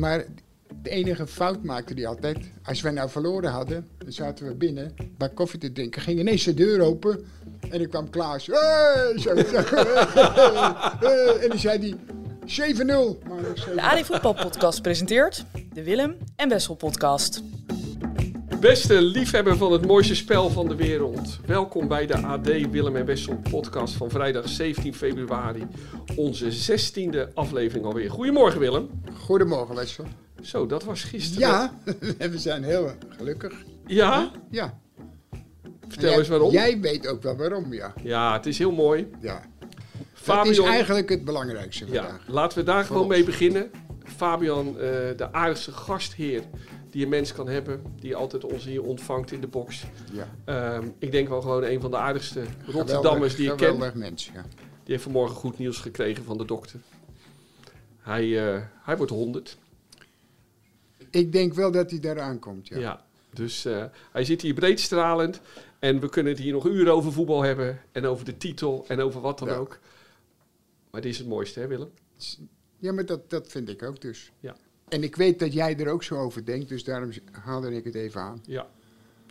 Maar de enige fout maakte hij altijd. Als wij nou verloren hadden, dan zaten we binnen bij koffie te drinken. Ging ineens de deur open en dan kwam Klaas. Hey, en dan zei hij 7-0. Maar ik zei, De AD Voetbal Podcast presenteert de Willem en Wessel Podcast. Beste liefhebber van het mooiste spel van de wereld. Welkom bij de AD Willem en Wessel podcast van vrijdag 17 februari. Onze 16e aflevering alweer. Goedemorgen Willem. Goedemorgen, Wessel. Zo, dat was gisteren. Ja, we zijn heel gelukkig. Ja? Ja. Vertel Jij- eens waarom. Jij weet ook wel waarom, ja. Ja, het is heel mooi. ja. Fabian, Dat is eigenlijk het belangrijkste ja, vandaag. laten we daar gewoon ons. mee beginnen. Fabian, eh, de aardigste gastheer die een mens kan hebben. Die altijd ons hier ontvangt in de box. Ja. Ehm, ik denk wel gewoon een van de aardigste Geweldig- Rotterdammers die ik ken. Geweldig mens, ja. Die heeft vanmorgen goed nieuws gekregen van de dokter. Hij, eh, hij wordt 100. Ik denk wel dat hij daar aankomt, ja. Ja. Dus eh, hij zit hier breedstralend. En we kunnen het hier nog uren over voetbal hebben. En over de titel. En over wat dan Ja. ook. Maar dit is het mooiste, hè Willem? Ja, maar dat, dat vind ik ook dus. Ja. En ik weet dat jij er ook zo over denkt, dus daarom haalde ik het even aan. Ja.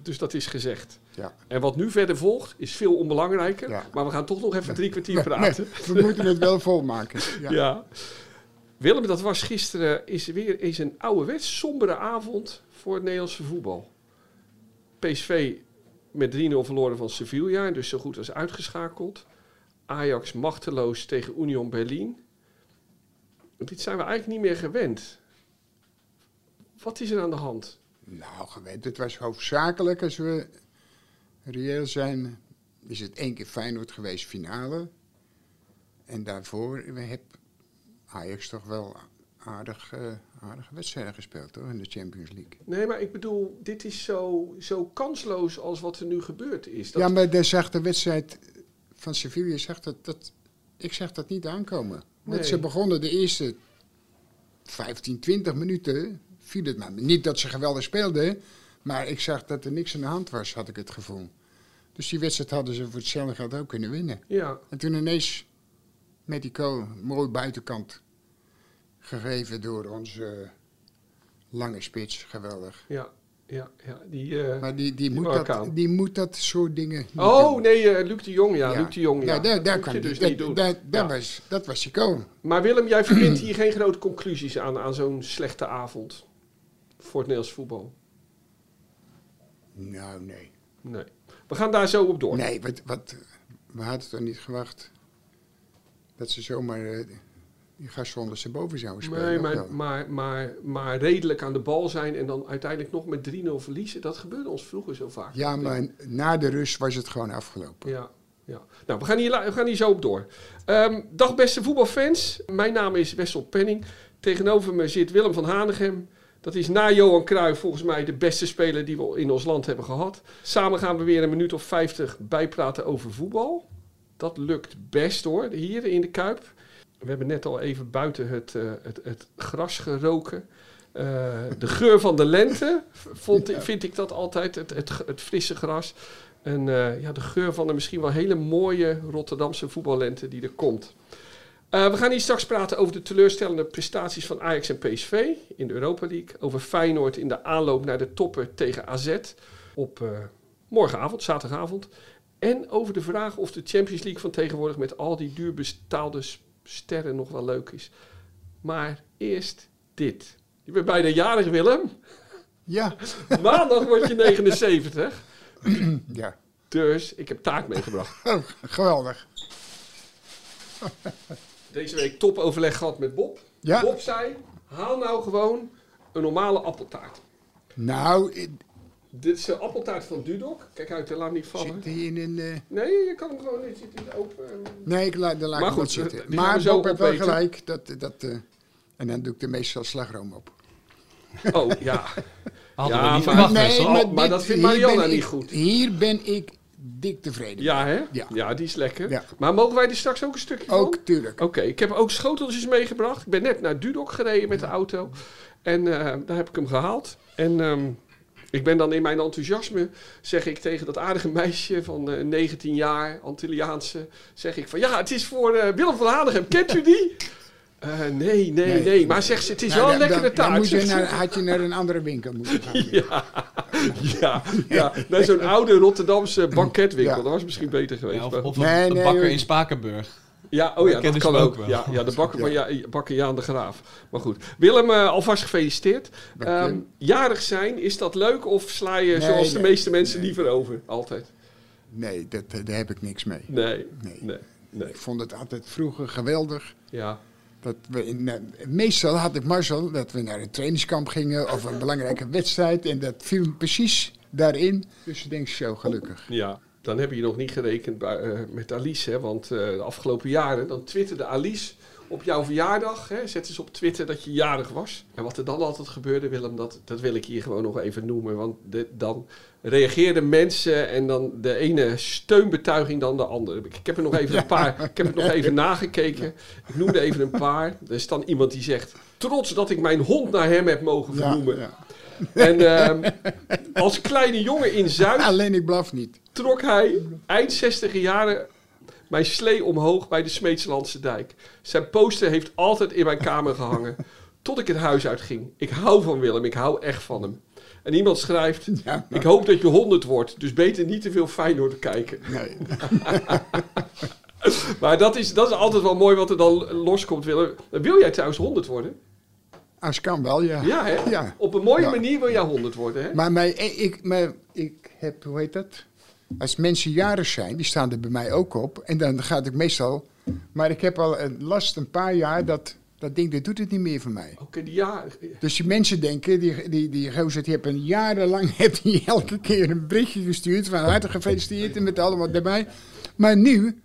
Dus dat is gezegd. Ja. En wat nu verder volgt is veel onbelangrijker. Ja. Maar we gaan toch nog even drie kwartier Nee, praten. we moeten het wel volmaken. Ja. Ja. Willem, dat was gisteren is weer eens een ouderwets sombere avond voor het Nederlandse voetbal. PSV met 3-0 verloren van Sevilla dus zo goed als uitgeschakeld. Ajax machteloos tegen Union Berlin. Dit zijn we eigenlijk niet meer gewend. Wat is er aan de hand? Nou, gewend, het was hoofdzakelijk, als we reëel zijn, is het één keer Feyenoord geweest finale. En daarvoor heb Ajax toch wel aardig, eh, aardige wedstrijden gespeeld, hoor, in de Champions League. Nee, maar ik bedoel, dit is zo, zo kansloos als wat er nu gebeurd is. Dat, Ja, maar de wedstrijd van Sevilla, zag dat, dat, ik zag dat niet aankomen. Nee. Want ze begonnen de eerste 15, 20 minuten, viel het me. Niet dat ze geweldig speelden, maar ik zag dat er niks aan de hand was, had ik het gevoel. Dus die wedstrijd hadden ze voor hetzelfde geld ook kunnen winnen. ja, En toen ineens met die kool, mooi buitenkant, gegeven door onze lange spits, geweldig. ja, ja, ja. Die, eh, Maar die, die, Die moet, dat, die moet dat soort dingen Oh, doen. nee, eh, Luc de Jong, ja. Luc de Jong, ja. Nou, daar, kwam je dus dat, niet doen. Ja. was, dat was die kool. Maar Willem, jij verbindt hier geen grote conclusies aan, aan zo'n slechte avond voor het Nederlands voetbal. Nou, nee. Nee. We gaan daar zo op door. Nee, wat, wat, we hadden toch niet gewacht dat ze zomaar eh, die ze boven zouden spelen. Nee, maar, maar, maar, maar redelijk aan de bal zijn en dan uiteindelijk nog met 3-0 verliezen, dat gebeurde ons vroeger zo vaak. Ja, maar na de rust was het gewoon afgelopen. Ja, ja. Nou, we gaan hier, we gaan hier zo op door. Ehm, dag beste voetbalfans. Mijn naam is Wessel Penning. Tegenover me zit Willem van Hanegem. Dat is na Johan Cruijff volgens mij de beste speler die we in ons land hebben gehad. Samen gaan we weer een minuut of 50 bijpraten over voetbal. Dat lukt best hoor, hier in de Kuip. We hebben net al even buiten het, eh, het, het gras geroken. Eh, de geur van de lente vond, vind ik dat altijd, het, het, het frisse gras. En eh, ja, de geur van een misschien wel hele mooie Rotterdamse voetballente die er komt. Eh, we gaan hier straks praten over de teleurstellende prestaties van Ajax en PSV in de Europa League. Over Feyenoord in de aanloop naar de toppen tegen AZ op eh, morgenavond, zaterdagavond. En over de vraag of de Champions League van tegenwoordig met al die duur betaalde sterren nog wel leuk is. Maar eerst dit. Je bent bijna jarig, Willem. Ja, Maandag word je 79. ja. Dus ik heb taart meegebracht. Oh, geweldig. Deze week topoverleg gehad met Bob. Ja. Bob zei, haal nou gewoon een normale appeltaart. Nou, eh, Dit is de appeltaart van Dudok. Kijk uit, laat hem niet vallen. zit hij in een... eh, Nee, je kan hem gewoon niet zit open. Nee, ik laat, daar laat Maar ik hem goed, die zitten. gaan we Maar zo Bob heeft wel opeten. gelijk. Dat, dat, eh, En dan doe ik er meestal slagroom op. Oh, ja. Hadden Ja, we niet maar- verwacht, Nee, Wessel. maar- dit- dat vindt hier Marianne ben niet goed. Hier ben ik dik tevreden. Ja, hè? Ja. Ja, die is lekker. Ja. Maar mogen wij er straks ook een stukje van? Ook, tuurlijk. Oké, ik heb ook schoteltjes meegebracht. Ik ben net naar Dudok gereden met de auto. En eh, daar heb ik hem gehaald. En ehm, ik ben dan in mijn enthousiasme, zeg ik tegen dat aardige meisje van eh, 19 jaar, Antilliaanse, zeg ik van ja, het is voor eh, Willem van Hanegem. Kent u die? Eh, nee, nee, nee, Maar zegt ze, het is Nou, wel een lekkere dan- Dan taart. moet je naar, had je naar een andere winkel moeten gaan. Ja, ja, ja. naar zo'n oude Rotterdamse banketwinkel. Ja. Dat was misschien beter geweest. Ja, of, of Nee, een nee, bakker in Spakenburg. Ja, oh ja, Dat kan ook. wel. Ja, ja, de bakker van ja, bakker Jaan de Graaf. Maar goed. Willem, eh, alvast gefeliciteerd. Dank je. Ehm, jarig zijn, is dat leuk of sla je Nee, zoals de meeste mensen nee. liever over? Altijd. Nee, dat, eh, daar heb ik niks mee. Nee, Nee. nee, nee. Ik vond het altijd vroeger geweldig. Ja, Dat we in, eh, meestal had ik mazzel dat we naar een trainingskamp gingen of een belangrijke wedstrijd. En dat viel precies daarin. Dus ik denk zo gelukkig. ja. Dan heb je nog niet gerekend bij, eh, met Alice, hè? want eh, de afgelopen jaren, dan twitterde Alice op jouw verjaardag, hè, zette ze op Twitter dat je jarig was. En wat er dan altijd gebeurde, Willem, dat, dat wil ik hier gewoon nog even noemen. Want de- dan reageerden mensen en dan de ene steunbetuiging dan de andere. Ik heb er nog even een paar, ik heb het nog even nagekeken. Ik noemde even een paar. Er is dan iemand die zegt, trots dat ik mijn hond naar hem heb mogen vernoemen. ja. En ehm, als kleine jongen in Zuid Alleen ik blaf niet. trok hij eind 60 jaren mijn slee omhoog bij de Smeetslandse dijk. Zijn poster heeft altijd in mijn kamer gehangen. Tot ik het huis uitging. Ik hou van Willem, ik hou echt van hem. En iemand schrijft, Ja, ik hoop dat je 100 wordt, dus beter niet te veel Feyenoord kijken. nee. Maar dat is, dat is altijd wel mooi wat er dan loskomt, Willem. Wil jij trouwens 100 worden? Als kan wel, ja. Ja, hè? Ja. Op een mooie Ja. manier wil jij 100 worden, hè? Maar, mijn, ik, maar ik heb, hoe heet dat? Als mensen jarig zijn, die staan er bij mij ook op. En dan gaat ik meestal. Maar ik heb al een last een paar jaar dat dat ding, dat doet het niet meer voor mij. Oké, die ja. Dus die mensen denken, die, die, die gozer, die hebben jarenlang heeft hij elke keer een berichtje gestuurd van harte gefeliciteerd en met allemaal erbij. Maar nu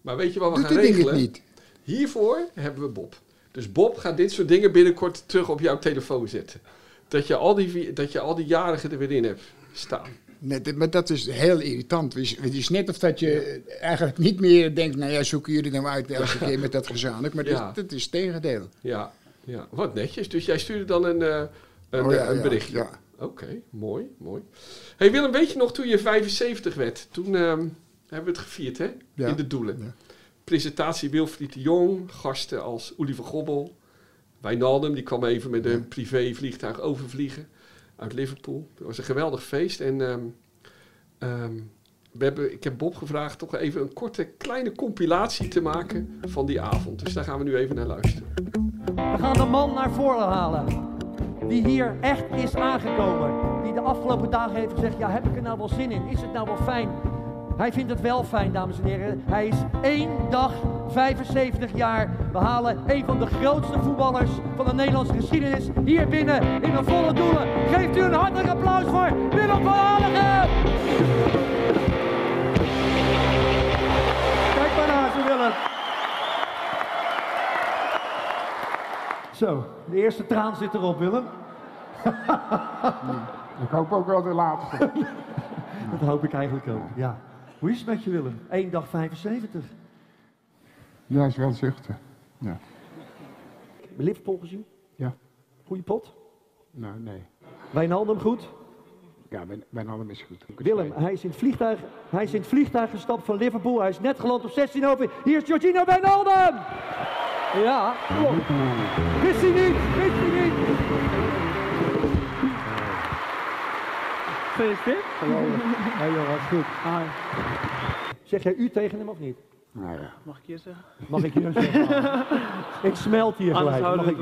Maar weet je wat we doet gaan het ding het regelen? niet. Hiervoor hebben we Bob. Dus Bob gaat dit soort dingen binnenkort terug op jouw telefoon zetten. Dat je al die, dat je al die jarigen er weer in hebt staan. Nee, dit- maar dat is heel irritant. Het is, net of dat je eigenlijk niet meer denkt, nou ja, zoeken jullie nou uit elke keer met dat gezamenlijk. Maar Ja. dat, dat is het tegendeel. Ja, ja, wat netjes. Dus jij stuurde dan een, eh, een, Oh ja, een ja, berichtje. ja. Oké, mooi, mooi. hey Willem, weet je nog toen je 75 werd? Toen ehm, hebben we het gevierd, hè? In de Doelen. Presentatie Wilfried de Jong, gasten als Oliver Gobbel. Wijnaldum, die kwam even met een privévliegtuig overvliegen uit Liverpool. Het was een geweldig feest. En ehm, ehm, we hebben, ik heb Bob gevraagd toch even een korte, kleine compilatie te maken van die avond. Dus daar gaan we nu even naar luisteren. We gaan de man naar voren halen. Die hier echt is aangekomen. Die de afgelopen dagen heeft gezegd: Ja, heb ik er nou wel zin in? Is het nou wel fijn? Hij vindt het wel fijn, dames en heren. Hij is één dag 75 jaar. We halen een van de grootste voetballers van de Nederlandse geschiedenis hier binnen in de volle doelen. Geeft u een hartelijk applaus voor Willem van Hanegem. Kijk maar naar ze, Willem. Zo, de eerste traan zit erop, Willem. Ik hoop ook wel de laatste. Dat hoop ik eigenlijk ook, ja. Hoe is het met je, Willem? Eén dag 75. Ja, is wel zuchten. Ja. Liverpool gezien? Ja. Goeie pot? Nou, nee. Wijnaldum goed? Ja, allemaal is goed. Willem, hij is, in het vliegtuig, hij is in het vliegtuig gestapt van Liverpool. Hij is net geland op 16 over. Hier is Giorgino Wijnaldum! Ja, klopt. Wist hij niet, wist hij niet. Gefeliciteerd. Hey jongens, goed. Zeg jij u tegen hem of niet? Nou ja. Mag ik je zeggen? Mag ik je zeggen? ik smelt hier gelijk. Mag ik,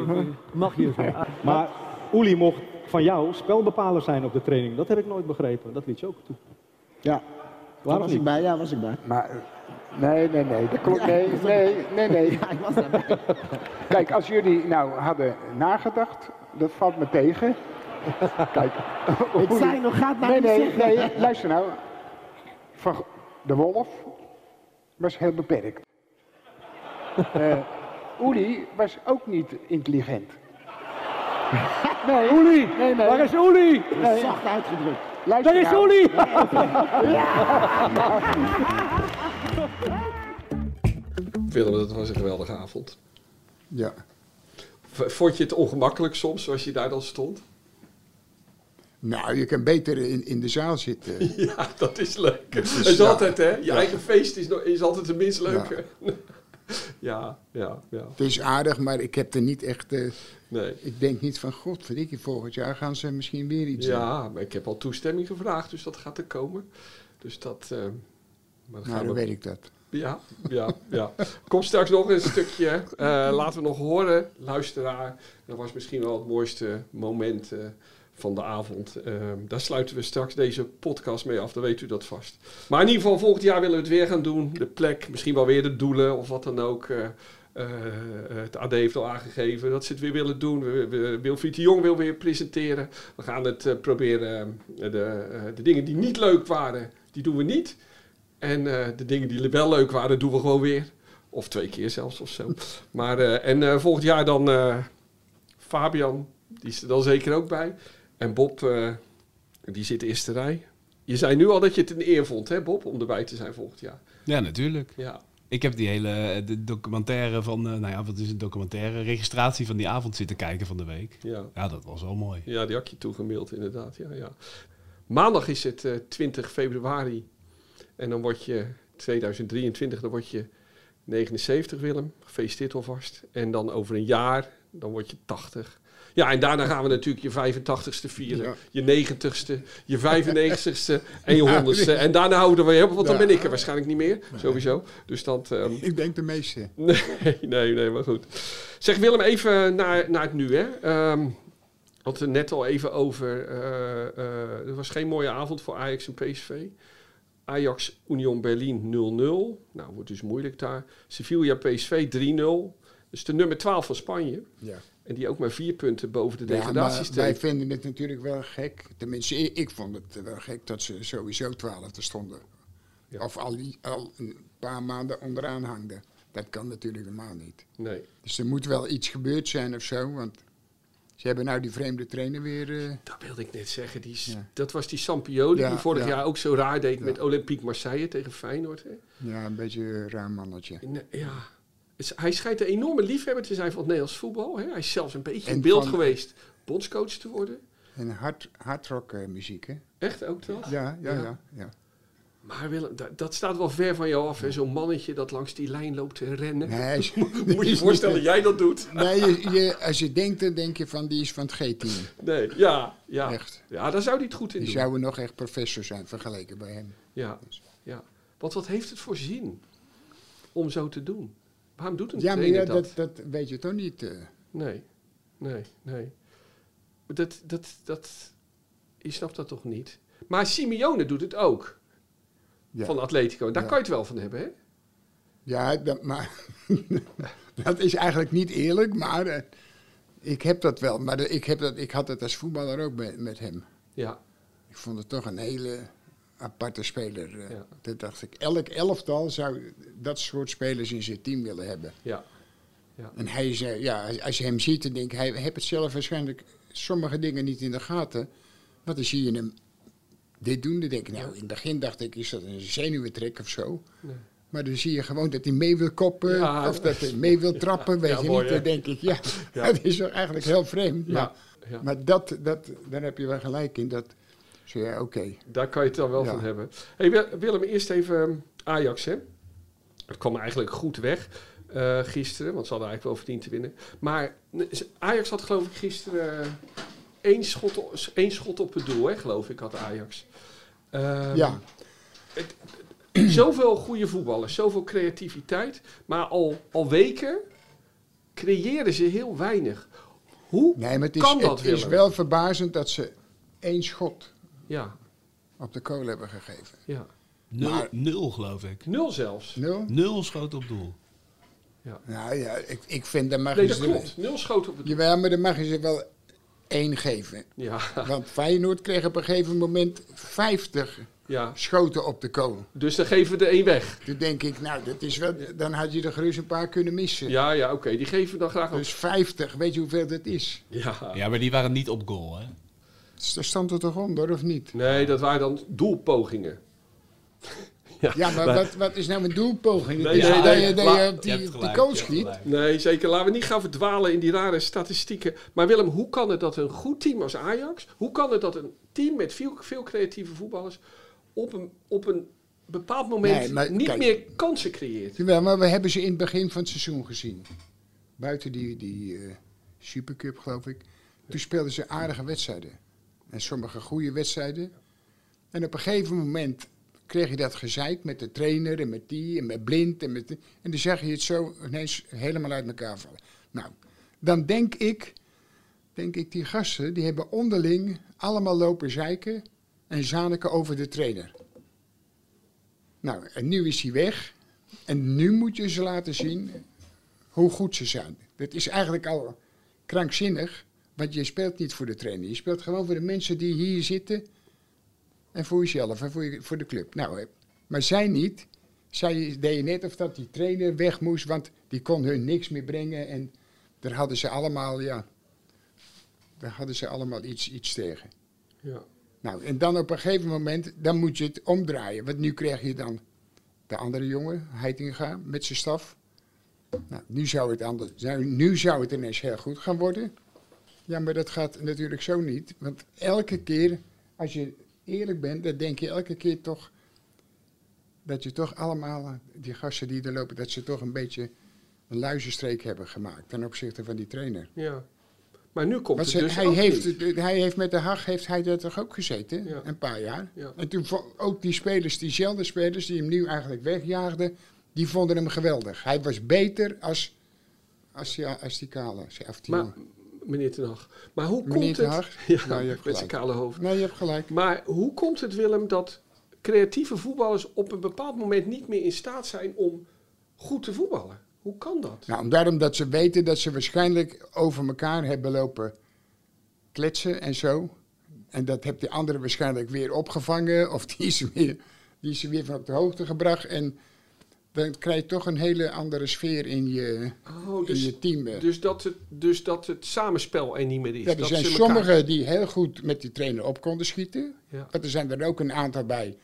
mag je zeggen? Maar Uli mocht van jou spelbepaler zijn op de training. Dat heb ik nooit begrepen. Dat liet je ook toe. Ja, daar Waarom was niet? ik bij, ja, was ik bij. Maar, nee, nee, nee, dat klopt. Nee, nee, nee, nee. Ja, ik was daarbij. Kijk, als jullie nou hadden nagedacht, dat valt me tegen. Kijk. Ik zei nog, gaat nou Nee, niet nee, zeggen. nee, luister nou. Van de wolf was heel beperkt. Eh, Uli was ook niet intelligent. Nee, Oeli! Nee, nee. Waar is Oeli? Nee. Zacht uitgedrukt. Luister Daar is nou. Oeli! Willem, dat was een geweldige avond. Ja. Vond je het ongemakkelijk soms, zoals je daar dan stond? Nou, je kan beter in, in de zaal zitten. Ja, dat is leuk. Het is- is ja. altijd, hè? Je Ja. eigen feest is, is altijd het minst leuke. Ja, ja, ja. Het is aardig, maar ik heb er niet echt... eh, Nee. ik denk niet van, god, verdikkie, volgend jaar gaan ze misschien weer iets doen. Ja, maar ik heb al toestemming gevraagd, dus dat gaat er komen. Dus dat... eh, maar dan Nou, dan weet ik dat. Ja, ja, ja. Kom straks nog een stukje. eh, laten we nog horen, luisteraar. Dat was misschien wel het mooiste moment van de avond. Eh, daar sluiten we straks deze podcast mee af, dan weet u dat vast. Maar in ieder geval, volgend jaar willen we het weer gaan doen. De plek, misschien wel weer de doelen of wat dan ook. Eh, eh, het AD heeft al aangegeven dat ze het weer willen doen. Wilfried de Jong wil weer presenteren. We gaan het eh, proberen. de, de dingen die niet leuk waren, die doen we niet. En de dingen die wel leuk waren, doen we gewoon weer. Of twee keer zelfs of zo. Maar, en volgend jaar dan Fabian, die is er dan zeker ook bij. En Bob, eh, die zit eerste rij. Je zei nu al dat je het een eer vond, hè Bob, om erbij te zijn volgend jaar. Ja, natuurlijk. Ja, Ik heb die hele eh, de documentaire van, eh, nou ja, wat is een documentaire? Registratie van die avond zitten kijken van de week. ja. Ja, dat was wel mooi. ja die had je toegemaild inderdaad. Ja, ja. Maandag is het eh, 20 februari. En dan word je 2023, dan word je 79 Willem. Gefeliciteerd alvast. En dan over een jaar, dan word je 80. Ja, en daarna gaan we natuurlijk je 85ste vieren. Je 90ste, je 95ste en je 100ste. En daarna houden we weer op, want dan ben ik er waarschijnlijk niet meer. Sowieso. Dus dat... ehm, Ik denk de meeste. Nee, nee, nee, maar goed. Zeg Willem, even naar, naar het nu. Hè. Ehm, we hadden het net al even over. eh, eh, er was geen mooie avond voor Ajax en PSV. Ajax Union Berlin 0-0. Nou, wordt dus moeilijk daar. Sevilla PSV 3-0. Dus de nummer 12 van Spanje. Ja. En die ook maar vier punten boven de Ja, maar degradatiestreep. wij vinden het natuurlijk wel gek. Tenminste, ik, ik vond het wel gek dat ze sowieso twaalfde stonden. Ja. Of al, die, al een paar maanden onderaan hangden. Dat kan natuurlijk helemaal niet. Nee. Dus er moet wel iets gebeurd zijn of zo. Want ze hebben nou die vreemde trainer weer... eh, Dat wilde ik net zeggen. Die, Ja. Dat was die Sampioli Ja, die vorig ja. jaar ook zo raar deed Ja. met Olympique Marseille tegen Feyenoord. Hè? ja, een beetje een raar mannetje. Nee, ja. Hij schijnt een enorme liefhebber te zijn van het Nederlands voetbal. Hè? Hij is zelfs een beetje En in beeld van- geweest bondscoach te worden. En hard, hardrock eh, muziek, hè? Echt ook toch? Ja, ja, Ja. ja. ja, Maar Willem, dat, dat staat wel ver van jou af. hè? Zo'n mannetje dat langs die lijn loopt te rennen. Nee, is- Moet je je voorstellen dat jij dat doet? Nee, je, je- als je denkt, dan denk je van die is van het G-team. Nee, ja, ja. Echt. Ja, daar zou hij het goed in Die doen. zouden nog echt professor zijn vergeleken bij hem. Ja, ja. Want wat heeft het voor zin om zo te doen? Waarom doet een Ja, maar ja, dat? dat, dat weet je toch niet. eh. Nee, nee, nee. Dat, dat, dat, je snapt dat toch niet? Maar Simeone doet het ook. Ja. Van Atletico. Daar kan je het wel van hebben, hè? Ja, dat, maar dat is eigenlijk niet eerlijk, maar eh, ik heb dat wel. Maar de- ik, heb dat, ik had het als voetballer ook met, met hem. Ja, Ik vond het toch een hele aparte speler. eh. Ja. Dat dacht ik, elk elftal zou dat soort spelers in zijn team willen hebben. ja. En hij eh, ja, als- je hem ziet, dan denk ik, hij heeft het zelf waarschijnlijk sommige dingen niet in de gaten. Want dan zie je hem dit doen, dan denk ik, nou, in het begin dacht ik, is dat een zenuwentrek of zo? Nee. Maar dan zie je gewoon dat hij mee wil koppen, Ja. of dat hij mee wil trappen, weet ja, je mooi, niet. Dan denk ik, ja, Ja. dat is eigenlijk heel vreemd. Maar, Ja, ja. maar dat, dat, daar heb je wel gelijk in, dat, ja, oké. Daar kan je het dan wel Ja. van hebben. Hey, Wil- Willem, eerst even um, Ajax, hè? Het kwam eigenlijk goed weg eh, gisteren, want ze hadden eigenlijk wel verdiend te winnen. Maar Ajax had geloof ik gisteren eh, één schot, o- één schot op het doel, hè, geloof ik, had Ajax. Ehm, Ja, Zoveel goede voetballers, zoveel creativiteit, maar al, al weken creëren ze heel weinig. Hoe nee, maar het is, kan dat, het is Willem? wel verbazend dat ze één schot Ja, op de kool hebben gegeven. ja. Nul, Maar- nul geloof ik. Nul zelfs. Nul? Nul schoot op doel. Nou ja, ik, ik vind dat mag Nee, je dat klopt. Nul schoten op het doel. Jawel, maar dan mag je ze wel één geven. Ja, Want Feyenoord kreeg op een gegeven moment 50 ja. schoten op de kool. Dus dan geven we er één weg. Toen denk ik, nou, dat is wel, dan had je er gerust een paar kunnen missen. Ja, ja, oké. Die geven we dan graag op. Dus 50, weet je hoeveel dat is? Ja. Ja, maar die waren niet op goal, hè? Daar stond er toch onder, of niet? Nee, dat waren dan doelpogingen. Ja, maar wat, wat is nou een doelpoging? Nee, Het is nee, dat nee, je, dat op die, gelijk, je hebt schiet. Nee, zeker. Laten we niet gaan verdwalen in die rare statistieken. Maar Willem, hoe kan het dat een goed team als Ajax... Hoe kan het dat een team met veel, veel creatieve voetballers... Op een, op een bepaald moment Nee, maar niet kijk. meer kansen creëert? Jawel, maar we hebben ze in het begin van het seizoen gezien. Buiten die, die eh, Supercup, geloof ik. Toen speelden ze aardige wedstrijden. En sommige goede wedstrijden. En op een gegeven moment kreeg je dat gezeik met de trainer en met die en met blind. En, met de- en dan zag je het zo ineens helemaal uit elkaar vallen. Nou, dan denk ik, denk ik, die gasten, die hebben onderling allemaal lopen zeiken en zaniken over de trainer. Nou, en nu is hij weg. En nu moet je ze laten zien hoe goed ze zijn. Dat is eigenlijk al krankzinnig, want je speelt niet voor de trainer. Je speelt gewoon voor de mensen die hier zitten en voor jezelf en voor, je, voor de club. Nou, maar zij niet. Zij deden net of dat die trainer weg moest, want die kon hun niks meer brengen. En daar hadden ze allemaal, ja, daar hadden ze allemaal iets, iets tegen. Ja. Nou, en dan op een gegeven moment, dan moet je het omdraaien. Want nu krijg je dan de andere jongen, Heitinga, met zijn staf. Nou, nu zou het anders nou, Nu zou het ineens heel goed gaan worden. Ja, maar dat gaat natuurlijk zo niet. Want elke keer, als je eerlijk bent, dan denk je elke keer toch... dat je toch allemaal, die gasten die er lopen, dat ze toch een beetje een luizenstreek hebben gemaakt ten opzichte van die trainer. ja. Maar nu komt het ze- dus hij, heeft, niet. hij heeft met de Hag heeft hij daar toch ook gezeten, Ja. een paar jaar. Ja. En toen ook die spelers, diezelfde spelers die hem nu eigenlijk wegjaagden, die vonden hem geweldig. Hij was beter als, als, die, als die kale. Of die Maar, meneer Ten Hag. Maar hoe Meneer komt het... Hag? Ja, Nou, je hebt met zijn kale hoofd. Nee, je hebt gelijk. Maar hoe komt het, Willem, dat creatieve voetballers op een bepaald moment niet meer in staat zijn om goed te voetballen? Hoe kan dat? Nou, daarom dat ze weten dat ze waarschijnlijk over elkaar hebben lopen kletsen en zo. En dat heeft die andere waarschijnlijk weer opgevangen. Of die is, weer, die is er weer van op de hoogte gebracht. En dan krijg je toch een hele andere sfeer in je, Oh, in dus, je team. dus, dat het, dus dat het samenspel er niet meer is. Ja, er dat zijn sommigen die heel goed met die trainer op konden schieten. Ja. Maar er zijn er ook een aantal bij.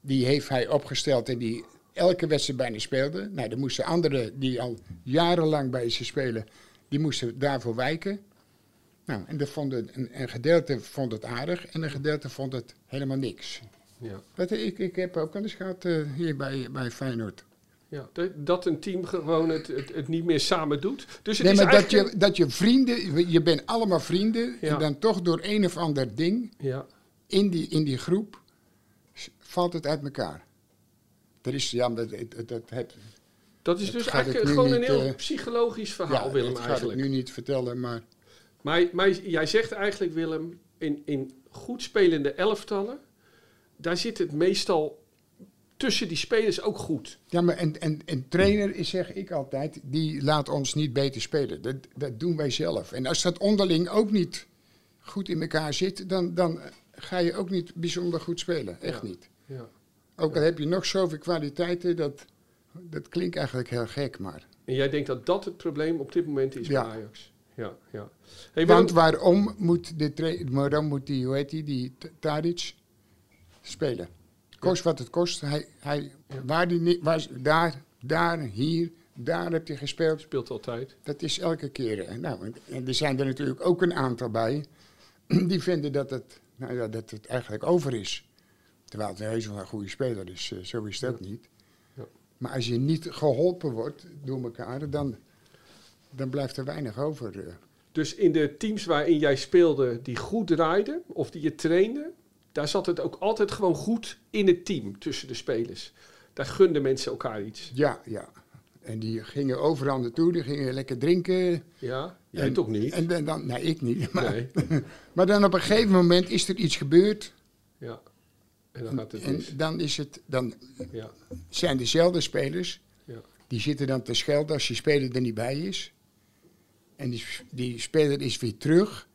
Die heeft hij opgesteld en die elke wedstrijd bijna speelden. Nou, dan moesten anderen die al jarenlang bij ze spelen, die moesten daarvoor wijken. Nou, en dat vond het, een, een gedeelte vond het aardig en een gedeelte vond het helemaal niks. Ja. Dat, ik, ik heb ook al eens gehad eh, hier bij, bij Feyenoord. Ja, dat- dat een team gewoon het, het, het niet meer samen doet. Dus het Nee, is maar dat eigenlijk... je, dat je vrienden, je bent allemaal vrienden Ja. en dan toch door een of ander ding Ja, in die, in die groep valt het uit elkaar. Er is, ja, dat, dat, dat, het, dat is Dat dus ga eigenlijk gewoon een heel eh, psychologisch verhaal, ja, Willem, dat ga eigenlijk. ik nu niet vertellen, maar Maar, maar jij zegt eigenlijk, Willem, in, in goed spelende elftallen, daar zit het meestal tussen die spelers ook goed. Ja, maar en, en, en trainer is, zeg ik altijd, die laat ons niet beter spelen. Dat, dat doen wij zelf. En als dat onderling ook niet goed in elkaar zit, dan, dan ga je ook niet bijzonder goed spelen. Echt Ja. niet. Ja. Ook al heb je nog zoveel kwaliteiten, dat, dat klinkt eigenlijk heel gek, maar... En jij denkt dat dat het probleem op dit moment is Ja. bij Ajax. Ja, ja. Hey, Want waarom moet, de waarom moet die, hoe heet die, die Tadic spelen? Kost wat het kost. Hij, hij, waar die, waar, daar, daar, hier, daar heb je gespeeld. speelt altijd. Dat is elke keer. Nou, en- en er zijn er natuurlijk ook een aantal bij die vinden dat het, nou ja, dat het eigenlijk over is. Terwijl het heus wel een goede speler is, eh, zo is dat niet. Ja. Maar als je niet geholpen wordt door elkaar, dan, dan blijft er weinig over. eh. Dus in de teams waarin jij speelde die goed draaiden, of die je trainde, daar zat het ook altijd gewoon goed in het team tussen de spelers. Daar gunden mensen elkaar iets. Ja, ja. En die gingen overal naartoe, die gingen lekker drinken. Ja, jij en, toch niet? En, dan- dan, nee, ik niet. Maar, nee. maar dan op een gegeven moment is er iets gebeurd. Ja. En dan gaat het En dan, is het, dan Ja. zijn dezelfde spelers. Ja. Die zitten dan te schelden als die speler er niet bij is. En die, die speler is weer terug.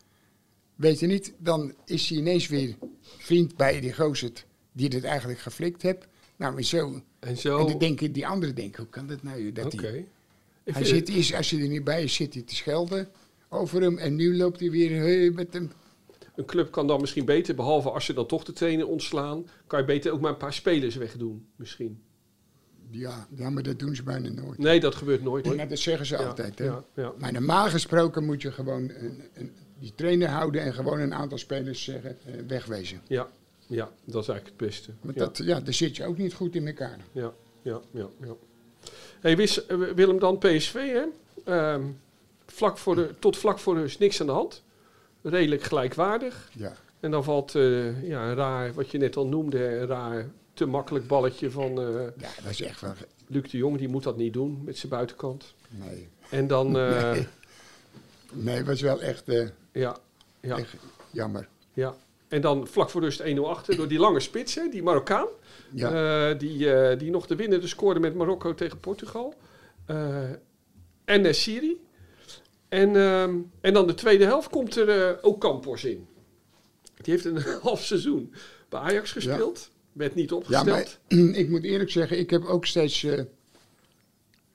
Weet je niet, dan is hij ineens weer vriend bij die gozer die het eigenlijk geflikt heeft. Nou, maar zo. En zo... En dan denken die anderen denken, hoe kan dat nou? Dat Oké. hij, hij zit, is, als je er niet bij is, zit hij te schelden over hem. En nu loopt hij weer hey, met hem. Een club kan dan misschien beter, behalve als ze dan toch de trainer ontslaan, kan je beter ook maar een paar spelers wegdoen, misschien. Ja, ja, maar dat doen ze bijna nooit. Nee, dat gebeurt nooit. dat zeggen ze Ja, altijd. Hè? ja, ja. Maar normaal gesproken moet je gewoon een, een, die trainer houden en gewoon een aantal spelers zeggen, eh, wegwezen. Ja, ja, dat is eigenlijk het beste. Want ja, dat, ja, daar zit je ook niet goed in elkaar. ja, ja, ja, ja. Hey, wist, eh, Willem dan PSV, hè? Ehm, vlak voor de, tot vlak voor de is niks aan de hand. Redelijk gelijkwaardig. Ja. En dan valt eh, ja, een raar, wat je net al noemde, een raar te makkelijk balletje van ja, dat is echt wel... Luc de Jong. Die moet dat niet doen met zijn buitenkant. Nee, En dan, Nee. was wel echt, ja, ja, echt jammer. ja. En dan vlak voor rust 1-0 achter door die lange spits, hè, die Marokkaan. Ja. Eh, die, eh, die nog de winnende scoorde met Marokko tegen Portugal. Eh en Nesiri. En, ehm, en dan de tweede helft komt er ook Campos in. Die heeft een half seizoen bij Ajax gespeeld. Werd niet ja, opgesteld. maar ik moet eerlijk zeggen, ik heb ook steeds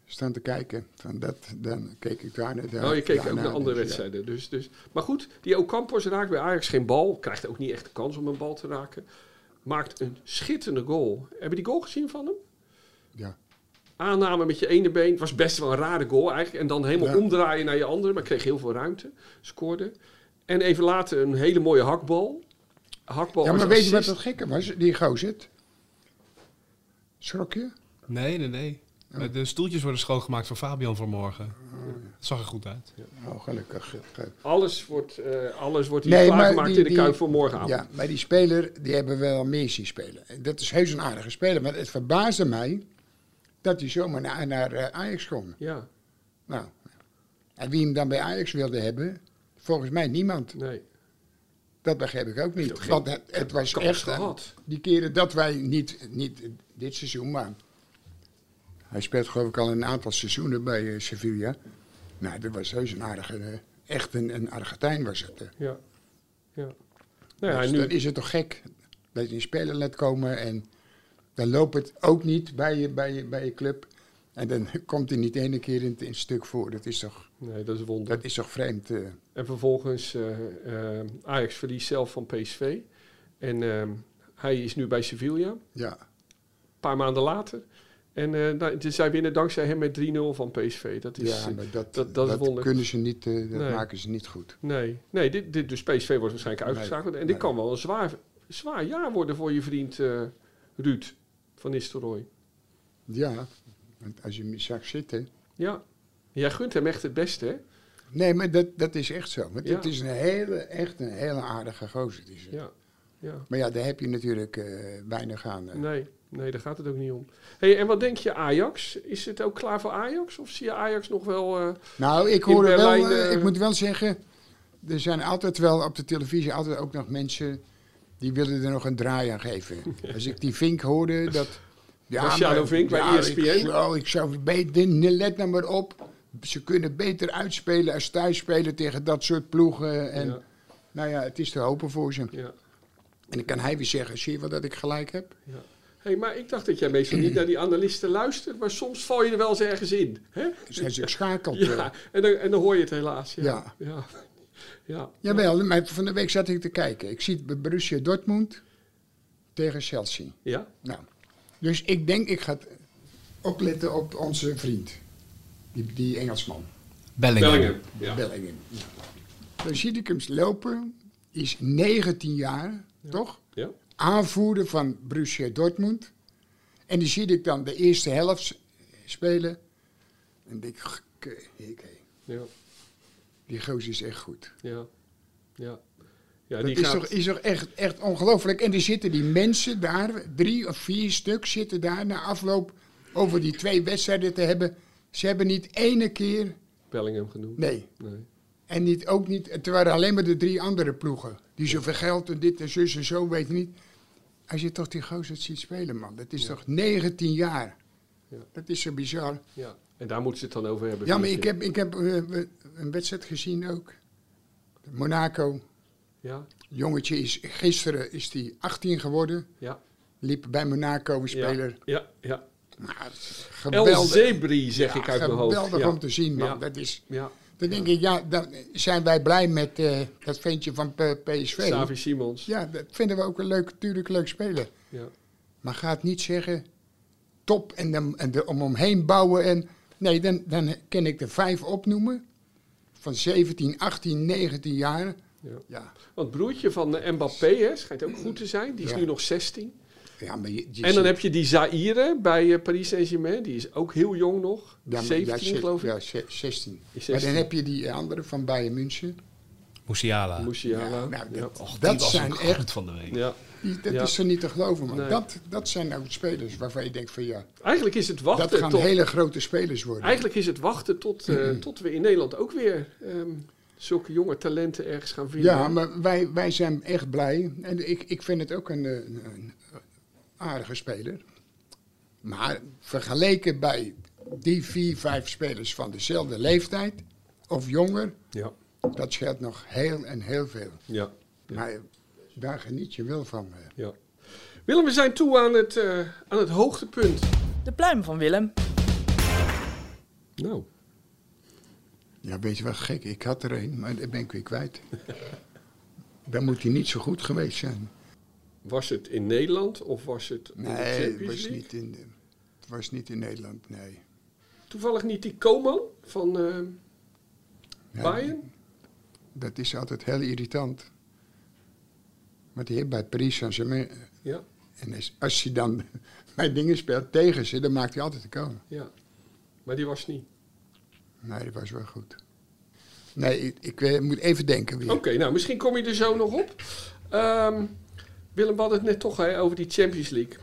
staan te kijken. Van dat, dan keek ik daar naar. oh, je keek ook daarna, naar andere dus, ja. wedstrijden. Dus, dus. Maar goed, die Ocampos raakt bij Ajax geen bal. Krijgt ook niet echt de kans om een bal te raken. Maakt een schitterende goal. Heb je die goal gezien van hem? Ja. Aanname met je ene been. Het was best wel een rare goal eigenlijk. En dan helemaal Ja. omdraaien naar je andere. Maar kreeg heel veel ruimte. Scoorde. En even later een hele mooie hakbal. Hakbal Ja, maar weet je wat het gekke was? Die gozer. Schrok je? Nee, nee, nee. De stoeltjes worden schoongemaakt voor Fabian vanmorgen. Het zag er goed uit. Oh, gelukkig. Alles wordt, eh, alles wordt hier Nee, klaargemaakt die- in de die- Kuip voor morgenavond. Ja, maar die speler, die hebben we wel meer zien spelen. En Dat is heus een aardige speler. Maar het verbaasde mij dat hij zomaar naar, naar eh, Ajax kwam. ja. Nou, en wie hem dan bij Ajax wilde hebben, volgens mij niemand. Nee. Dat begreep ik ook ook niet. geen Want het, het was echt eh, gehad. die keren dat wij niet, niet dit seizoen, maar hij speelt geloof ik al een aantal seizoenen bij eh, Sevilla. Nou, dat was heus een aardige, eh, echt een, een Argentijn was het. eh. Ja. ja. Nou ja, Dus nu, dan is het toch gek dat je een speler laat komen en dan loopt het ook niet bij je, bij je, bij je club. En dan komt hij niet ene keer in, het- stuk voor. Dat is toch, nee, dat is wonder. dat is toch vreemd. En vervolgens Ajax verliest zelf van PSV. En ehm, hij is nu bij Sevilla, ja. een paar maanden later. En nou, dus zij winnen dankzij hem met 3-0 van PSV. Dat is, ja, eh, maar dat, dat- kunnen ze niet, eh, dat Nee. maken ze niet goed. nee, nee dit, dit, dus PSV wordt waarschijnlijk Nee, uitgeschakeld. En dit nee. kan wel een zwaar, zwaar jaar worden voor je vriend Ruud van Nistelrooy. Ja, want als je hem zag zitten. Ja, jij gunt hem echt het beste, hè? Nee, maar dat, dat is echt zo. Want Ja. het is een hele, echt een hele aardige gozer. die Ja, ja. Maar ja, daar heb je natuurlijk weinig aan. Nee, nee, daar gaat het ook niet om. Hey, en wat denk je Ajax? Is het ook klaar voor Ajax? Of zie je Ajax nog wel... eh, Nou, ik hoor wel, eh, eh, ik moet wel zeggen, er zijn altijd wel op de televisie altijd ook nog mensen die willen er nog een draai aan geven. Als ik die Vink hoorde, dat... Marciano maar- Vink bij ja, ESPN. Ik, oh, ik zou beter, let nou maar op. Ze kunnen beter uitspelen als thuis spelen tegen dat soort ploegen. En, Ja. Nou ja, het is te hopen voor ze. ja, En dan kan hij weer zeggen, zie je wel dat ik gelijk heb? ja. Hey, maar ik dacht dat jij meestal niet naar die analisten luistert, maar soms val je er wel eens ergens in. Hè? Dus hij zich schakelt. eh. Ja, en dan, en dan hoor je het helaas. Ja. Ja. Ja. ja. Jawel, maar van de week zat ik te kijken. Ik zie Borussia Dortmund tegen Chelsea. Ja? Nou, dus ik denk, ik ga opletten op onze vriend. Die, die Engelsman, Bellingham. Bellingham. Ja. Bellingham. Dan zie ik hem lopen, is 19 jaar, toch? Aanvoerder van Borussia Dortmund. En die zie ik dan de eerste helft spelen. En denk ik, Ja. die gozer is echt goed. Ja. Ja. Ja, Dat die is, gaat... toch, is toch echt, echt ongelooflijk. En er zitten die mensen daar, drie of vier stuk zitten daar na afloop over die twee wedstrijden te hebben. Ze hebben niet ene keer, Bellingham genoemd. nee. Nee. En niet, ook niet, het waren alleen maar de drie andere ploegen. Die zoveel geld en dit en zus en zo, weet je niet. Als je toch die gozer ziet spelen, man. Dat is toch 19 jaar. Ja. Dat is zo bizar. Ja. En daar moeten ze het dan over hebben. Ja, maar ik heb, ik heb eh, een wedstrijd gezien ook. Monaco Ja, Jongetje is gisteren is die 18 geworden. ja, Liep bij Monaco een ja, speler. ja, ja. Maar het is El geweldig. Zebri, zeg Ja, ik uit mijn hoofd. Geweldig Ja, om te zien, man. Ja. Dat is, ja. Dan denk ik, ja, dan zijn wij blij met eh, dat ventje van PSV. Savi Simons. Ja, dat vinden we ook een leuk, natuurlijk leuk speler. Ja. Maar ga het niet zeggen, top en, dan, en de, om omheen bouwen. En, nee, dan, dan kan ik er vijf opnoemen. Van 17, 18, 19 jaar. Ja. Ja, Want broertje van eh, Mbappé hè, schijnt ook goed te zijn. Die is Ja. nu nog 16. Ja maar je, je En dan heb je die Zaire bij eh, Paris Saint-Germain. Die is ook heel jong nog. ja, maar- 17 ja, geloof ik. Ja, ze- 16. Die Maar 16. dan heb je die andere van Bayern München. Musiala. Musiala. Ja, nou, ja. dat, Och, zijn echt, van de week. Ja. die- dat Ja. is er niet te geloven. Nee. Dat, dat zijn nou spelers waarvan je denkt van ja, Eigenlijk is het wachten dat gaan tot... hele grote spelers worden. Eigenlijk is het wachten tot, eh, tot we in Nederland ook weer ehm, zulke jonge talenten ergens gaan vinden. Ja, maar wij, wij zijn echt blij. En ik, ik vind het ook een, eh, een, een aardige speler. Maar vergeleken bij die vier, vijf spelers van dezelfde leeftijd of jonger, Ja. dat scheelt nog heel en heel veel. ja. Maar daar geniet je wel van. eh. ja. Willem, we zijn toe aan het, eh, aan het hoogtepunt. De pluim van Willem. Nou, Ja, weet je wat gek? Ik had er een, maar dat ben ik weer kwijt. Dan moet hij niet zo goed geweest zijn. Was het in Nederland of was het in de Nee, het was, League? niet in, het was niet in Nederland, nee. Toevallig niet die Koman van Ja, Bayern? Dat is altijd heel irritant. Maar die heeft bij Paris Saint-Germain... Ja, En als- hij dan bij dingen speelt tegen ze, dan maakt hij altijd de komen. ja. Maar die was niet. Nee, dat was wel goed. Nee, ik, ik eh, moet even denken weer. Oké, nou misschien kom je er zo nog op. Ehm, Willem, we hadden het net toch hè, over die Champions League.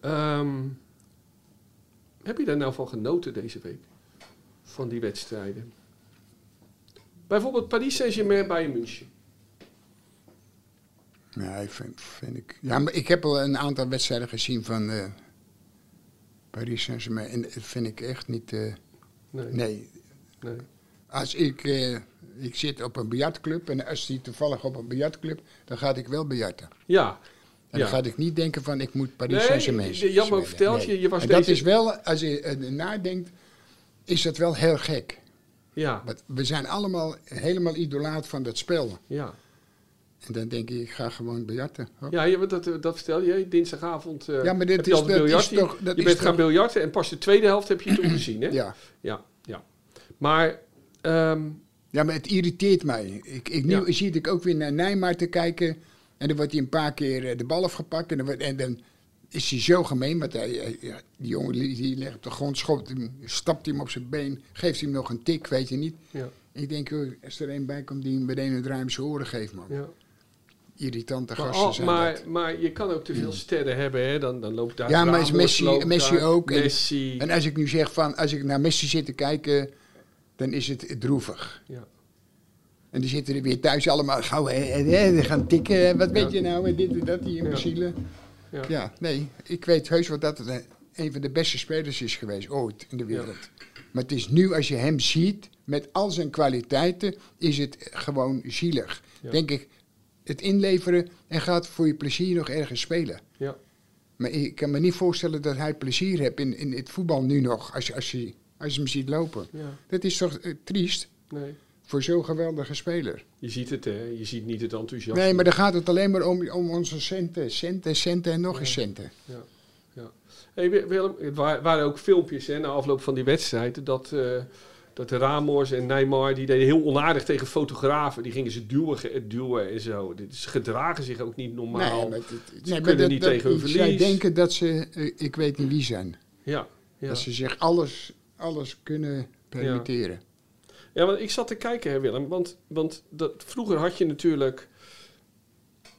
Ehm, heb je daar nou van genoten deze week? Van die wedstrijden? Bijvoorbeeld Paris Saint-Germain bij München. Nee, vind, vind ik... Ja, maar ik heb al een aantal wedstrijden gezien van eh, Paris Saint-Germain. En dat vind ik echt niet... eh, Nee, nee, nee. als ik... eh, ik zit op een biljartclub en als die toevallig op een biljartclub, dan ga ik wel biljarten. Ja, En Ja. dan ga ik niet denken van ik moet Paris Nee, Saint-Germain me ook verteld, je- je was en dat deze- is wel, als je er nadenkt, is dat wel heel gek. ja, Want we zijn allemaal helemaal idolaat van dat spel. ja. En dan denk ik, ik ga gewoon biljarten. Hop. Ja, je, dat, dat vertel je. Dinsdagavond eh Ja, maar dit is- dat is toch- dat je bent toch- gaan biljarten en pas de tweede helft heb je toen gezien, hè? Ja. Ja, ja. Maar, ehm, ja, maar het irriteert mij. Ik, ik, nu Ja. zie ik ook weer naar Nijmaar te kijken. En dan wordt hij een paar keer eh, de bal afgepakt. En dan, wordt- en dan is hij zo gemeen. Want hij, ja, die jongen die legt op de grond, schopt hem, stapt hem op zijn been. Geeft hem nog een tik, weet je niet. ja, Ik denk, joh, als er een bij komt die hem meteen een ruim zijn oren geeft, man. ja. Irritante Maar, gasten zijn maar, dat. maar je kan ook te veel sterren hebben, hè? Dan, dan loopt daar Ja, maar is Messi, Messi daar, ook. En, en als ik nu zeg van, als ik naar Messi zit te kijken, dan is het droevig. ja. En die zitten er weer thuis allemaal gauw, die gaan tikken, wat weet je nou, en dit en dat, die imbecielen. Ja. Ja. nee, ik weet heus wel dat het een, van de beste spelers is geweest ooit in de wereld. Maar het is nu, als je hem ziet, met al zijn kwaliteiten, is het gewoon zielig. Ja. Denk ik, het inleveren en gaat voor je plezier nog ergens spelen. Ja. Maar ik kan me niet voorstellen dat hij plezier heeft in, in het voetbal nu nog, als als je, als je hem ziet lopen. ja, Dat is toch eh, triest nee. voor zo'n geweldige speler. Je ziet het, hè? Je ziet niet het enthousiasme. Nee, maar dan gaat het alleen maar om, om onze centen. Centen, centen en nog eens centen. Ja, ja. Hey, Wi- Willem, het wa- waren ook filmpjes hè, na afloop van die wedstrijd. Dat, eh, dat Ramos en Neymar, die deden heel onaardig tegen fotografen. Die gingen ze duwen, duwen en zo. Dit- Ze gedragen zich ook niet normaal. het- het- Ze kunnen dat- niet dat- tegen hun Zij verlies. denken dat ze, eh, ik weet niet wie zijn. Ja, ja. Dat ze zich alles, alles kunnen permitteren. ja, want ik zat te kijken, hè, Willem. Want, want dat, vroeger had je natuurlijk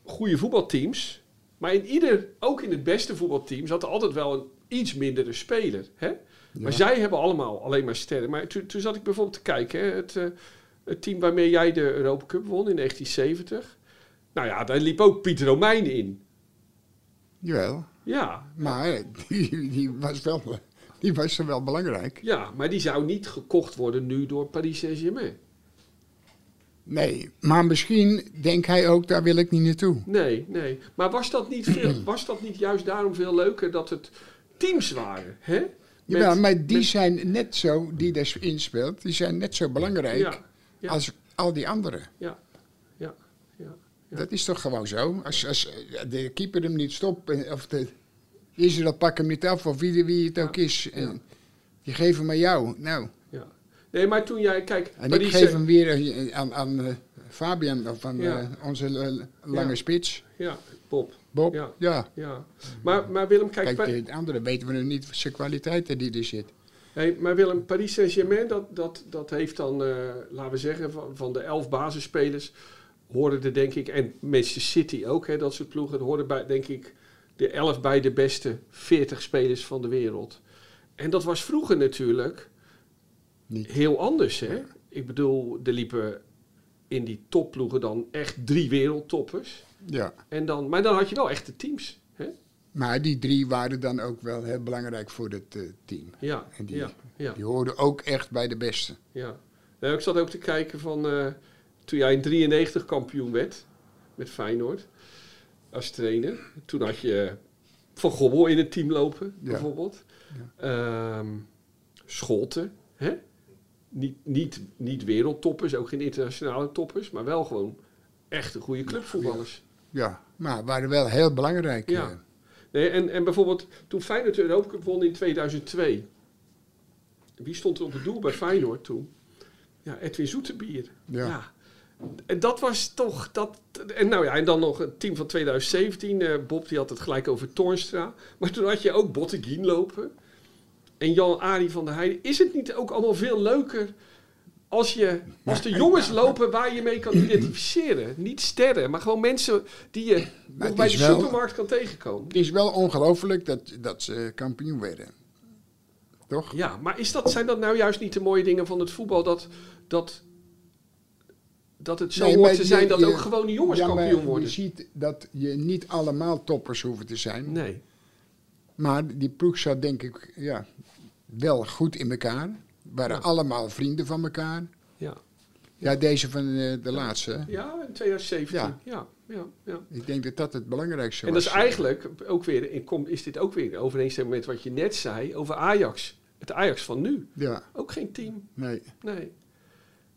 goede voetbalteams. Maar in ieder, ook in het beste voetbalteam, zat er altijd wel een iets mindere speler. Hè? Maar zij hebben allemaal alleen maar sterren. Maar toen, toen zat ik bijvoorbeeld te kijken, hè, het, eh, het team waarmee jij de Europa Cup won in 1970. Nou ja, daar liep ook Pieter Romein in. Jawel, Ja, maar die, die, was wel, die was er wel belangrijk. ja, maar die zou niet gekocht worden nu door Paris Saint-Germain. Nee, maar misschien denkt hij ook, daar wil ik niet naartoe. Nee, nee. Maar was dat niet, veel, was dat niet juist daarom veel leuker dat het teams waren? Hè? Met- ja, maar die met- zijn net zo, die daar inspeelt, die zijn net zo belangrijk Ja, ja. als al die anderen. Ja, ja, ja. Ja. Dat is toch gewoon zo? Als, als de keeper hem niet stopt, en- of de Israël pakt hem niet af, of wie, wie het ook is. En die geven hem aan jou. Nou, ja. Nee, maar toen jij, kijk, en ik geef hem weer aan, aan eh, Fabian, of aan eh, onze lange spits. Ja, Bob. Bob, Ja. ja. Ja. Maar, maar Willem, kijk, Kijk, de andere weten we nog niet zijn kwaliteiten die er zit. Hey, maar Willem, Paris Saint-Germain, dat, dat, dat heeft dan, eh, laten we zeggen, van, van de elf basisspelers, hoorden er denk ik, en Manchester City ook, hè, dat soort ploegen, hoorden bij, denk ik, de elf bij de beste 40 spelers van de wereld. En dat was vroeger natuurlijk Niet. heel anders, hè. Ik bedoel, er liepen in die topploegen dan echt drie wereldtoppers. Ja. En dan, maar dan had je wel echte teams, hè. Maar die drie waren dan ook wel heel belangrijk voor het eh, team. Ja, En die, ja, ja. die hoorden ook echt bij de beste. Ja. Nou, ik zat ook te kijken van eh, toen jij in 93 kampioen werd met Feyenoord als trainer. Toen had je Van Gobbel in het team lopen, Ja. bijvoorbeeld. Ehm, Scholten, hè? Niet, niet, niet wereldtoppers, ook geen internationale toppers, maar wel gewoon echte goede clubvoetballers. Ja, maar waren wel heel belangrijk. Ja. eh. Nee, en, en bijvoorbeeld toen Feyenoord de Europa Cup won in 2002. Wie stond er op het doel bij Feyenoord toen? Ja, Edwin Zoetebier. Ja. En dat was toch... Dat, en, nou ja, en dan nog het team van 2017. eh, Bob die had het gelijk over Toornstra. Maar toen had je ook Botteguin lopen. En Jan-Arie van der Heijden. Is het niet ook allemaal veel leuker... Als, je, als de jongens lopen waar je mee kan identificeren. Niet sterren, maar gewoon mensen die je nog bij de wel- supermarkt kan tegenkomen. Het is wel ongelooflijk dat, dat ze kampioen werden. Toch? Ja, maar is dat, zijn dat nou juist niet de mooie dingen van het voetbal? Dat, dat, dat het zo Nee, hoort je- zijn dat je- ook gewoon de jongens ja, kampioen worden? Je ziet dat je niet allemaal toppers hoeven te zijn. Nee. Maar die ploeg zat denk ik ja, wel goed in elkaar. Waren Ja. allemaal vrienden van elkaar. Ja. Ja, deze van eh, de laatste. hè. Ja, in 2017. Ja. Ja. Ja, ja, Ik denk dat dat het belangrijkste En dat was. is eigenlijk ook weer, in kom- is dit ook weer in overeenstemming met wat je net zei over Ajax. Het Ajax van nu. Ja, Ook geen team. nee. Nee.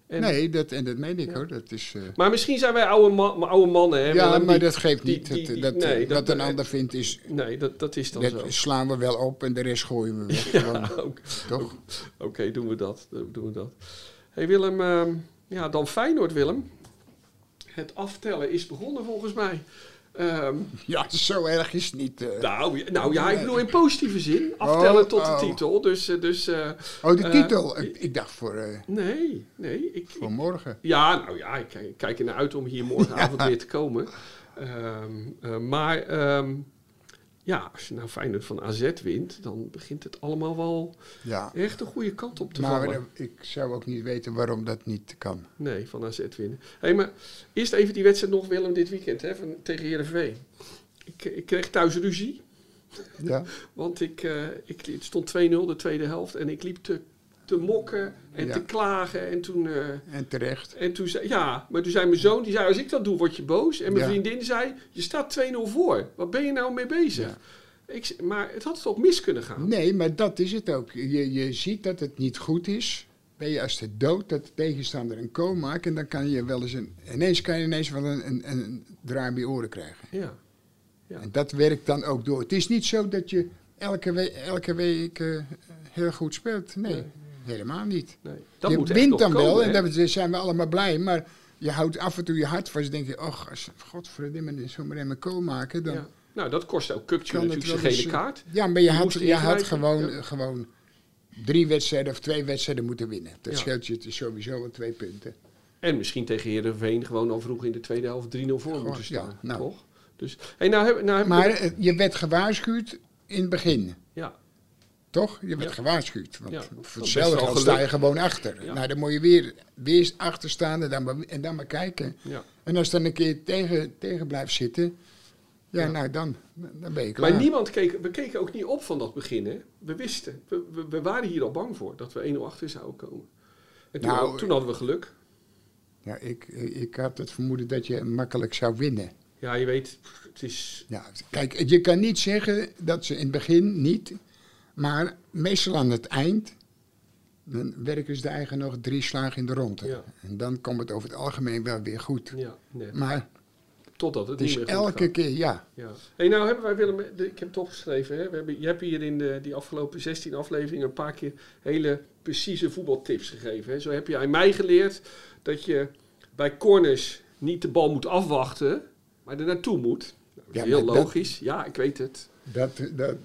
En, nee, dat, en dat meen ik Ja. hoor. Dat is, eh, Maar misschien zijn wij oude, oude mannen. Hè, ja, Willem, maar die- dat geeft niet. die- dat, die- dat, nee, wat dat- een ander vindt is... Nee, dat, dat is dan Dat zo. slaan we wel op en de rest gooien we weg. Toch? Oké, doen we dat. Doen we dat. hey Willem, ehm, ja, dan Feyenoord, Willem. Het aftellen is begonnen volgens mij. Ehm, Ja, zo erg is het niet. eh. nou, nou ja, ik bedoel in positieve zin. Aftellen Oh, tot de oh. titel. Dus, eh, dus eh, oh, de titel. Ik, ik dacht voor, nee, nee. Ik, voor morgen. ja, nou ja, ik, ik kijk ernaar uit om hier morgenavond weer te komen. Ehm, eh, maar ehm, ja, als je nou Feyenoord van AZ wint, dan begint het allemaal wel Ja. echt de goede kant op te Maar vallen. eh, ik zou ook niet weten waarom dat niet kan. Nee, van AZ winnen. Hey, maar eerst even die wedstrijd nog, Willem, dit weekend hè, van, tegen Heerenveen. Ik, ik kreeg thuis ruzie, Ja, want ik, eh, ik, het stond 2-0 de tweede helft en ik liep te, te mokken en Ja. te klagen. En toen, eh, en terecht. en toen zei, ja, maar toen zei mijn zoon, die zei, als ik dat doe, word je boos. En mijn Ja. vriendin zei, je staat 2-0 voor. Wat ben je nou mee bezig? Ja. Ik, maar het had toch mis kunnen gaan? Nee, maar dat is het ook. Je, je ziet dat het niet goed is. Ben je als de dood dat de tegenstander een kool maakt. En dan kan je wel eens een. Ineens kan je ineens wel een, een, een draai bij je oren krijgen. Ja. Ja. En dat werkt dan ook door. Het is niet zo dat je elke, we elke week eh, heel goed speelt. Nee, Nee. Helemaal niet. Nee, dat je wint dan wel komen, en daar zijn we allemaal blij. Maar je houdt af en toe je hart vast. denk je, och, als godverdomme zomaar in mijn kool maken. Dan Ja. Nou, dat kost ook Kukje natuurlijk zijn gele eh, kaart. Ja, maar je had, je had gewoon, ja. gewoon drie wedstrijden of twee wedstrijden moeten winnen. Dat Ja. scheelt je sowieso wel twee punten. En misschien tegen Heerenveen gewoon al vroeg in de tweede helft 3-0 voor moeten staan. ja, nou. Toch? Dus, hey, nou heb, nou heb Maar ik- eh, je werd gewaarschuwd in het begin. ja, Toch? Je werd Ja. gewaarschuwd. Want Ja, voor hetzelfde geld sta je gewoon achter. Ja. Nou, dan moet je weer, weer achter staan en dan, maar, en dan maar kijken. ja. En als dan een keer tegen, tegen blijft zitten, ja, Ja. nou dan, dan ben je klaar. Maar niemand keek, we keken ook niet op van dat begin. Hè? We wisten, we, we, we waren hier al bang voor dat we 1-0 achter zouden komen. En toen, Nou, toen hadden we geluk. Ja, ik, ik had het vermoeden dat je makkelijk zou winnen. Ja, je weet, het is... Ja, kijk, je kan niet zeggen dat ze in het begin niet, maar meestal aan het eind, dan werken ze de eigen nog drie slagen in de ronde. Ja. En dan komt het over het algemeen wel weer goed. Ja, nee. Maar Totdat het het niet is meer elke gaat. keer, ja. Ja. Hey, nou hebben wij Willem, ik heb het opgeschreven. Hè? We hebben, je hebt hier in de, die afgelopen 16 afleveringen een paar keer hele precieze voetbaltips gegeven. Hè? Zo heb je aan mij geleerd dat je bij corners niet de bal moet afwachten, maar er naartoe moet. Nou, dat is Ja, heel dat- logisch. Ja, ik weet het. Dat, dat-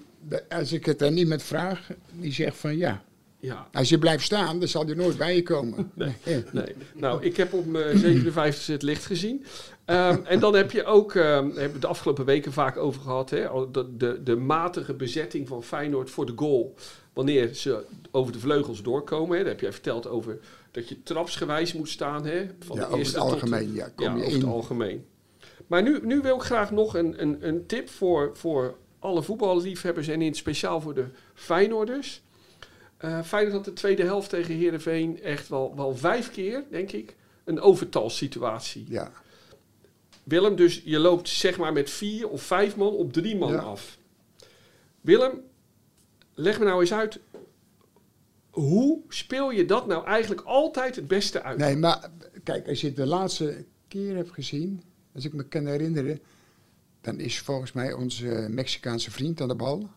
als ik het aan iemand vraag, die zegt van ja. Ja, Als je blijft staan, dan zal hij nooit bij je komen. Nee. nee. Nou, ik heb op mijn 57 het licht gezien. Ehm, en dan heb je ook, ehm hebben we de afgelopen weken vaak over gehad, hè, de, de, de matige bezetting van Feyenoord voor de goal. Wanneer ze over de vleugels doorkomen. Hè. Daar heb jij verteld over dat je trapsgewijs moet staan. Hè, van Ja, de over eerste het tot de- algemeen, ja, kom ja, je over in. het algemeen. Maar nu, nu wil ik graag nog een, een, een tip voor, voor alle voetballiefhebbers en in het speciaal voor de Feyenoorders. Eh Feyenoord had de tweede helft tegen Heerenveen echt wel, wel vijf keer, denk ik, een overtalsituatie. Ja. Willem, dus je loopt zeg maar met vier of vijf man op drie man Ja. af. Willem, leg me nou eens uit. Hoe speel je dat nou eigenlijk altijd het beste uit? Nee, maar kijk, als je het de laatste keer hebt gezien, als ik me kan herinneren, dan is volgens mij onze Mexicaanse vriend aan de bal.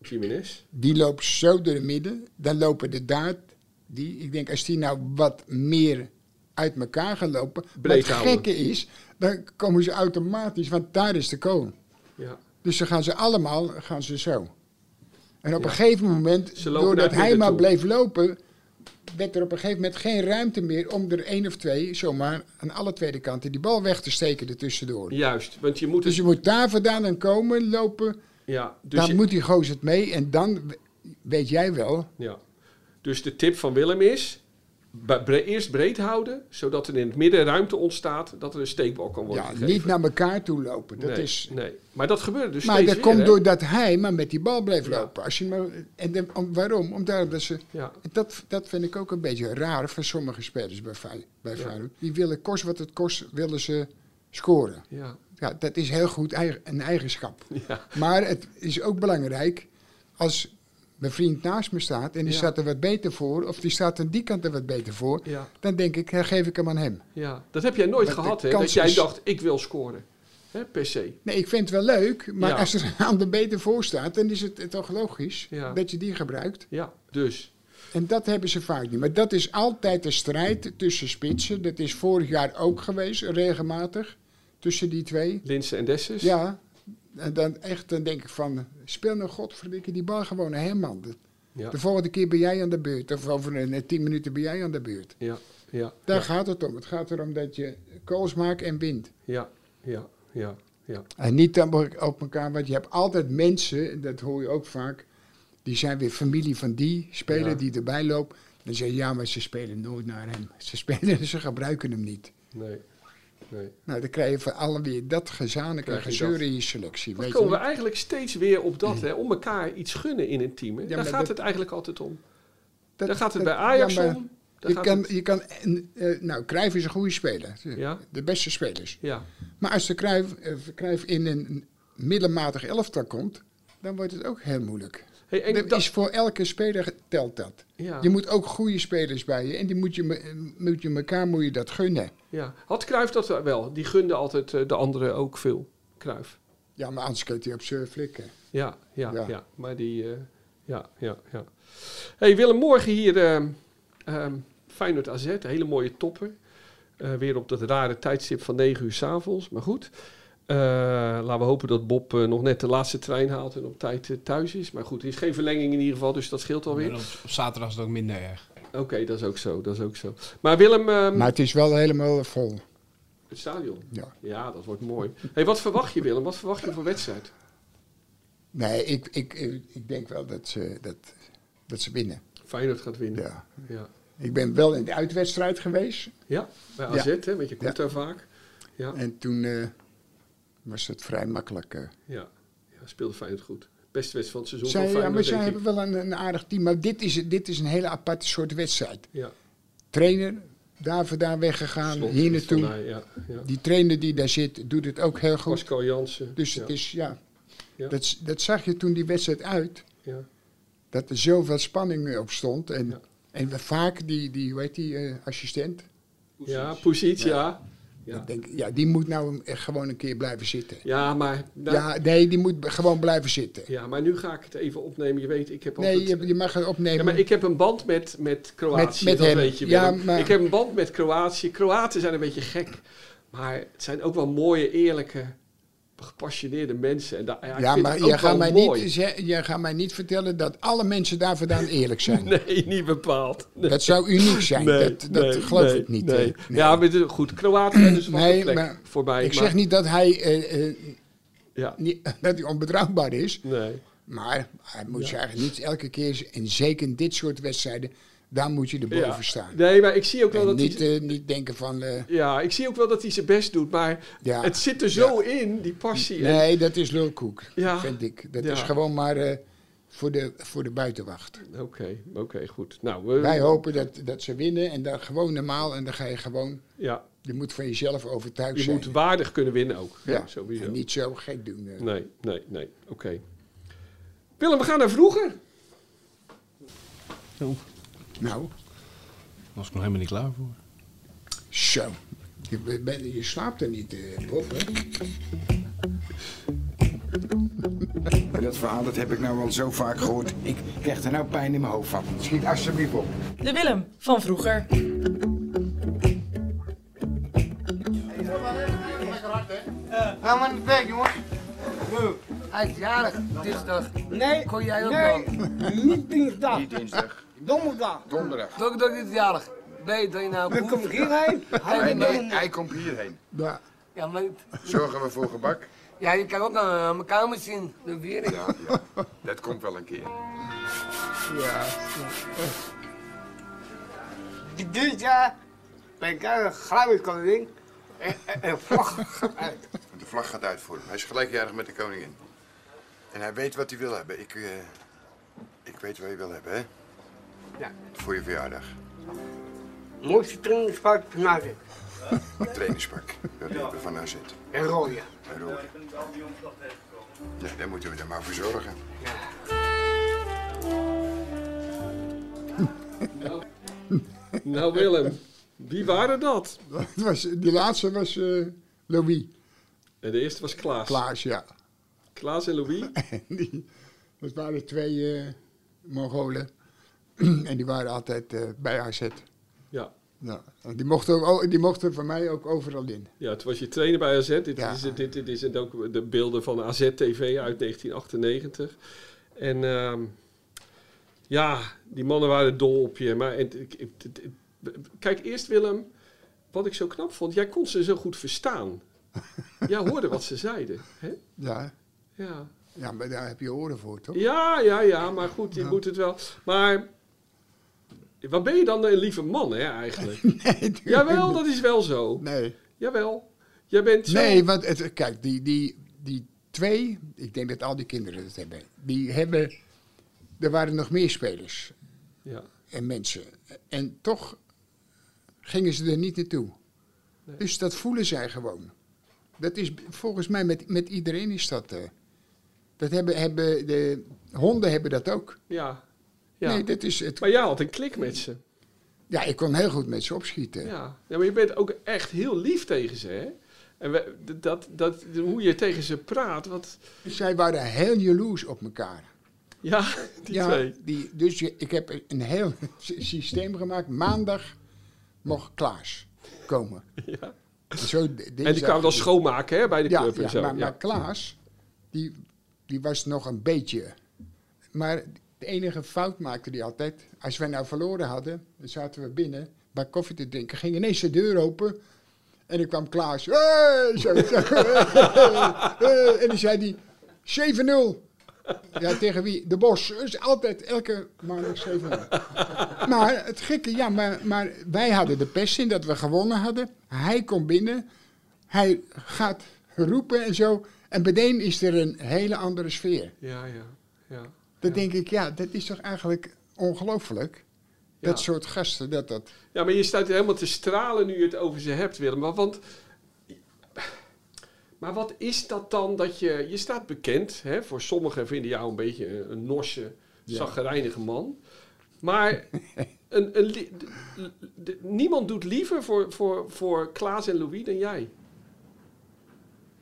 Jiménez? Die loopt zo door het midden. Dan lopen de daad, die, ik denk als die nou wat meer uit elkaar gaan lopen. Breed wat gekke is, dan komen ze automatisch, want daar is de kool. Ja. Dus dan gaan ze allemaal gaan ze zo. En op Ja. een gegeven moment, doordat hij maar toe. bleef lopen, werd er op een gegeven moment geen ruimte meer om er één of twee zomaar aan alle tweede kanten die bal weg te steken ertussendoor. Juist, want je moet Dus je moet daar vandaan dan komen, lopen, Ja, dus, dan je- moet die gozer het mee en dan weet jij wel, ja. dus de tip van Willem is... bre- eerst breed houden, zodat er in het midden ruimte ontstaat... dat er een steekbal kan worden ja, gegeven. niet naar elkaar toe lopen. Dat nee, is, nee. Maar dat gebeurde dus maar dat weer, komt hè? doordat hij maar met die bal bleef Ja. lopen. Als je maar, en dan- om, waarom? Omdat dat ze Ja, Dat, dat vind ik ook een beetje raar van sommige spelers bij, bij. Feyenoord. Die willen kost wat het kost, willen ze scoren. ja, Ja, dat is heel goed eigen, een eigenschap. ja. Maar het is ook belangrijk als mijn vriend naast me staat en die Ja. staat er wat beter voor, of die staat aan die kant er wat beter voor, Ja, dan denk ik, geef ik hem aan hem. ja. Dat heb jij nooit Maar gehad, hè? Dat jij dacht, ik wil scoren. Hè, per se. Nee, ik vind het wel leuk, maar Ja. als er een ander beter voor staat, dan is het toch logisch dat je die gebruikt. Ja, dus. En dat hebben ze vaak niet. Maar dat is altijd de strijd tussen spitsen. Dat is vorig jaar ook geweest, regelmatig, tussen die twee. Linsen en Dessus. Ja, en dan echt, dan denk ik van, speel nou godverdikke die bal gewoon naar hem, man. De, Ja, de volgende keer ben jij aan de beurt, of over een, eh, tien minuten ben jij aan de beurt. ja, ja. Daar ja, gaat het om. Het gaat erom dat je calls maakt en wint. ja, ja, ja, ja. En niet op op elkaar, want je hebt altijd mensen, dat hoor je ook vaak, die zijn weer familie van die speler Ja. die erbij loopt. Dan zeg je, ja, maar ze spelen nooit naar hem. Ze spelen, ze gebruiken hem niet. Nee, nee. Nou, dan krijg je van allen weer dat gezamenlijke je gezeur in je selectie. Dan komen we eigenlijk steeds weer op dat, hè? Om elkaar iets gunnen in een team. Hè? Ja, Daar gaat dat- het eigenlijk altijd om. Dat- Daar gaat het dat- bij Ajax ja, om. Daar Je kan, het- je kan en, eh, nou, Cruijff is een goede speler. Ja. De beste spelers. Ja, Maar als de Cruijff, eh, Cruijff in een middelmatig elftal komt, dan wordt het ook heel moeilijk. Hey, en dat dat- is voor elke speler telt dat. ja, Je moet ook goede spelers bij je. En die moet je, moet je elkaar moet je dat gunnen. ja. Had Cruijff dat wel? Die gunde altijd eh, de anderen ook veel. Cruijff. Ja, maar anders kun je op zijn flikken. Ja, ja, ja, Ja. Maar die, eh, ja, ja, ja. hey, Willem, morgen hier ehm ehm Feyenoord AZ, een hele mooie topper. Eh, weer op dat rare tijdstip van 9 uur s'avonds, maar goed. Eh, laten we hopen dat Bob eh, nog net de laatste trein haalt en op tijd eh, thuis is. Maar goed, er is geen verlenging in ieder geval, dus dat scheelt alweer. En op, op zaterdag is het ook minder erg. Oké, dat is ook zo, dat is ook zo. Maar Willem, ehm, Maar het is wel helemaal vol. het stadion. Ja. Ja, dat wordt mooi. hey, wat verwacht je Willem? Wat verwacht je voor wedstrijd? Nee, ik, ik, ik, denk wel dat ze, dat, dat ze winnen. Feyenoord gaat winnen. Ja. Ja, Ik ben wel in de uitwedstrijd geweest. ja bij AZ, hè, want je komt Ja. daar vaak. Ja. En toen eh, was het vrij makkelijk. eh. Ja, ja speelde Feyenoord goed. Beste wedstrijd van het seizoen Zij, van ja, maar zij hebben wel een, een aardig team. Maar dit is, dit is een hele aparte soort wedstrijd. Ja, Trainer daar vandaan weggegaan, Slot hier naartoe. ja, ja. Die trainer die daar zit, doet het ook heel goed. Pascal Jansen. Dus het is, ja, Ja. Dat, dat zag je toen die wedstrijd uit. Ja. Dat er zoveel spanning op stond. En, en vaak die, die, hoe heet die, eh, assistent. Ja, Pusic, ja. Ja. Ik Denk, ja, die moet nou echt gewoon een keer blijven zitten. Ja, maar, nou, ja. Ja, nee, die moet gewoon blijven zitten. maar nu ga ik het even opnemen. Je weet, ik heb Nee, altijd... je, je mag het opnemen. Ja, maar ik heb een band met, met Kroatië, Met- met dat weet je Ja, maar- Ik heb een band met Kroatië. Kroaten zijn een beetje gek. Maar het zijn ook wel mooie, eerlijke, gepassioneerde mensen. En da- ja, ja, maar jij gaat, mij mooi. niet, ze- jij gaat mij niet vertellen dat alle mensen daar vandaan eerlijk zijn. Nee, niet bepaald. Nee. Dat zou uniek zijn. Nee, dat dat nee, geloof ik niet. nee. Ja, maar goed, Kroatië zijn dus wel Nee, een plek maar voor mij. ik maar- zeg niet dat hij, eh, Ja, niet, dat hij onbetrouwbaar is. nee. Maar hij moet eigenlijk niet elke keer, en zeker in dit soort wedstrijden, daar moet je erboven Ja. staan. Nee, maar ik zie ook wel En dat niet, hij... eh, niet denken van, eh, Ja, ik zie ook wel dat hij zijn best doet, maar ja, het zit er zo in, die passie. En- nee, dat is lulkoek, Ja. vind ik. Dat Ja. is gewoon maar eh, voor, de, voor de buitenwacht. Oké, oké, goed. Nou, we, Wij hopen dat, dat ze winnen en dan gewoon normaal. En dan ga je gewoon, ja, je moet van jezelf overtuigd je zijn. moet waardig kunnen winnen ook. Ja, ja, sowieso. en niet zo gek doen. Nee, nee, nee. Oké. Willem, we gaan naar vroeger. Nou, Daar was ik nog helemaal niet klaar voor. zo. Je, ben- je slaapt er niet, eh Bob, hè? Dat verhaal dat heb ik nou al zo vaak gehoord. Ik krijg er nou pijn in mijn hoofd van. Schiet alsjeblieft op. De Willem van vroeger. Ga maar naar de weg, jongens. Hij is jarig, dinsdag. Nee, Kon jij ook nee, niet dinsdag. Niet dinsdag, Donderdag. donderdag. Welke dag is hij jarig? Nee, dat je nou Dan kom ik hierheen. Hij Nee, nee, nee, hij komt hierheen. Ja, Ja, maar Zorgen we voor gebak? ja, je kan ook aan mijn kamer zien. De weer. Ja, ja. Dat komt wel een keer. ja. Die dinsdag ben ik een grijpskoning. En, en, en vlag gaat uit. De vlag gaat uit voor hem. Hij is gelijkjarig met de koningin. En hij weet wat hij wil hebben. Ik, eh, ik weet wat je wil hebben, hè? Ja. Voor je verjaardag. Mooiste trainingspak van AZ. Een trainingspak. Dat hebben we van AZ. En rode. En rood. Ja, daar moeten we er maar voor zorgen. Nou, Willem, wie waren dat? Het was, die laatste was eh, Louis. En de eerste was Klaas. Klaas, ja. Klaas en Louis. Die, dat waren twee eh, Mongolen. en die waren altijd eh, bij AZ. Ja. Die, mochten ook, die mochten voor mij ook overal in. Ja, het was je trainer bij AZ. Dit, Ja. is, dit, dit is ook de beelden van AZ-TV uit 1998. En ehm, ja, die mannen waren dol op je. Maar kijk, eerst Willem, wat ik zo knap vond. Jij kon ze zo goed verstaan. Jij hoorde wat ze zeiden. Hè? Ja. Ja. ja, maar daar heb je oren voor, toch? ja, ja, ja, maar goed, je moet het wel. Maar wat ben je dan een lieve man, hè, eigenlijk? Nee, Jawel, dat is wel zo. Nee. Jawel. Jij bent zo... Nee, want het, kijk, die, die, die twee, ik denk dat al die kinderen het hebben, die hebben, er waren nog meer spelers Ja. en mensen. En toch gingen ze er niet naartoe. Nee. Dus dat voelen zij gewoon. Dat is volgens mij met, met iedereen is dat. eh, dat hebben, hebben de honden hebben dat ook. Ja. Ja. Nee, dat is het. Maar jij had een klik met ze. Ja, ik kon heel goed met ze opschieten. Ja. ja, maar je bent ook echt heel lief tegen ze, hè? En we, dat, dat, hoe je tegen ze praat, wat... Zij waren heel jaloers op elkaar. Ja, die ja, twee. Die, dus je, ik heb een heel sy- systeem gemaakt. Maandag mocht Klaas komen. Ja. Zo, En die kwamen dan schoonmaken, hè, bij de ja, club ja, zo. Maar, ja. maar Klaas, die, die was nog een beetje... Maar de enige fout maakte hij altijd. Als wij nou verloren hadden, dan zaten we binnen bij koffie te drinken. Ging ineens de deur open. En dan kwam Klaas. Hey, zo, en dan zei hij 7-0. Ja, tegen wie? De Bos. Dus altijd, elke maandag 7-0. Maar het gekke, ja, maar, maar wij hadden de pest in dat we gewonnen hadden. Hij komt binnen. Hij gaat roepen en zo. En meteen is er een hele andere sfeer. Ja, ja, ja. Dan denk ik, ja, dat is toch eigenlijk ongelooflijk? Dat soort gasten, dat dat... Ja, maar je staat helemaal te stralen nu je het over ze hebt, Willem. Maar, want, maar wat is dat dan dat je... Je staat bekend, hè? voor sommigen vinden jou een beetje een, een norse, zaggerijnige man. Maar een, een, niemand doet liever voor, voor, voor Klaas en Louis dan jij.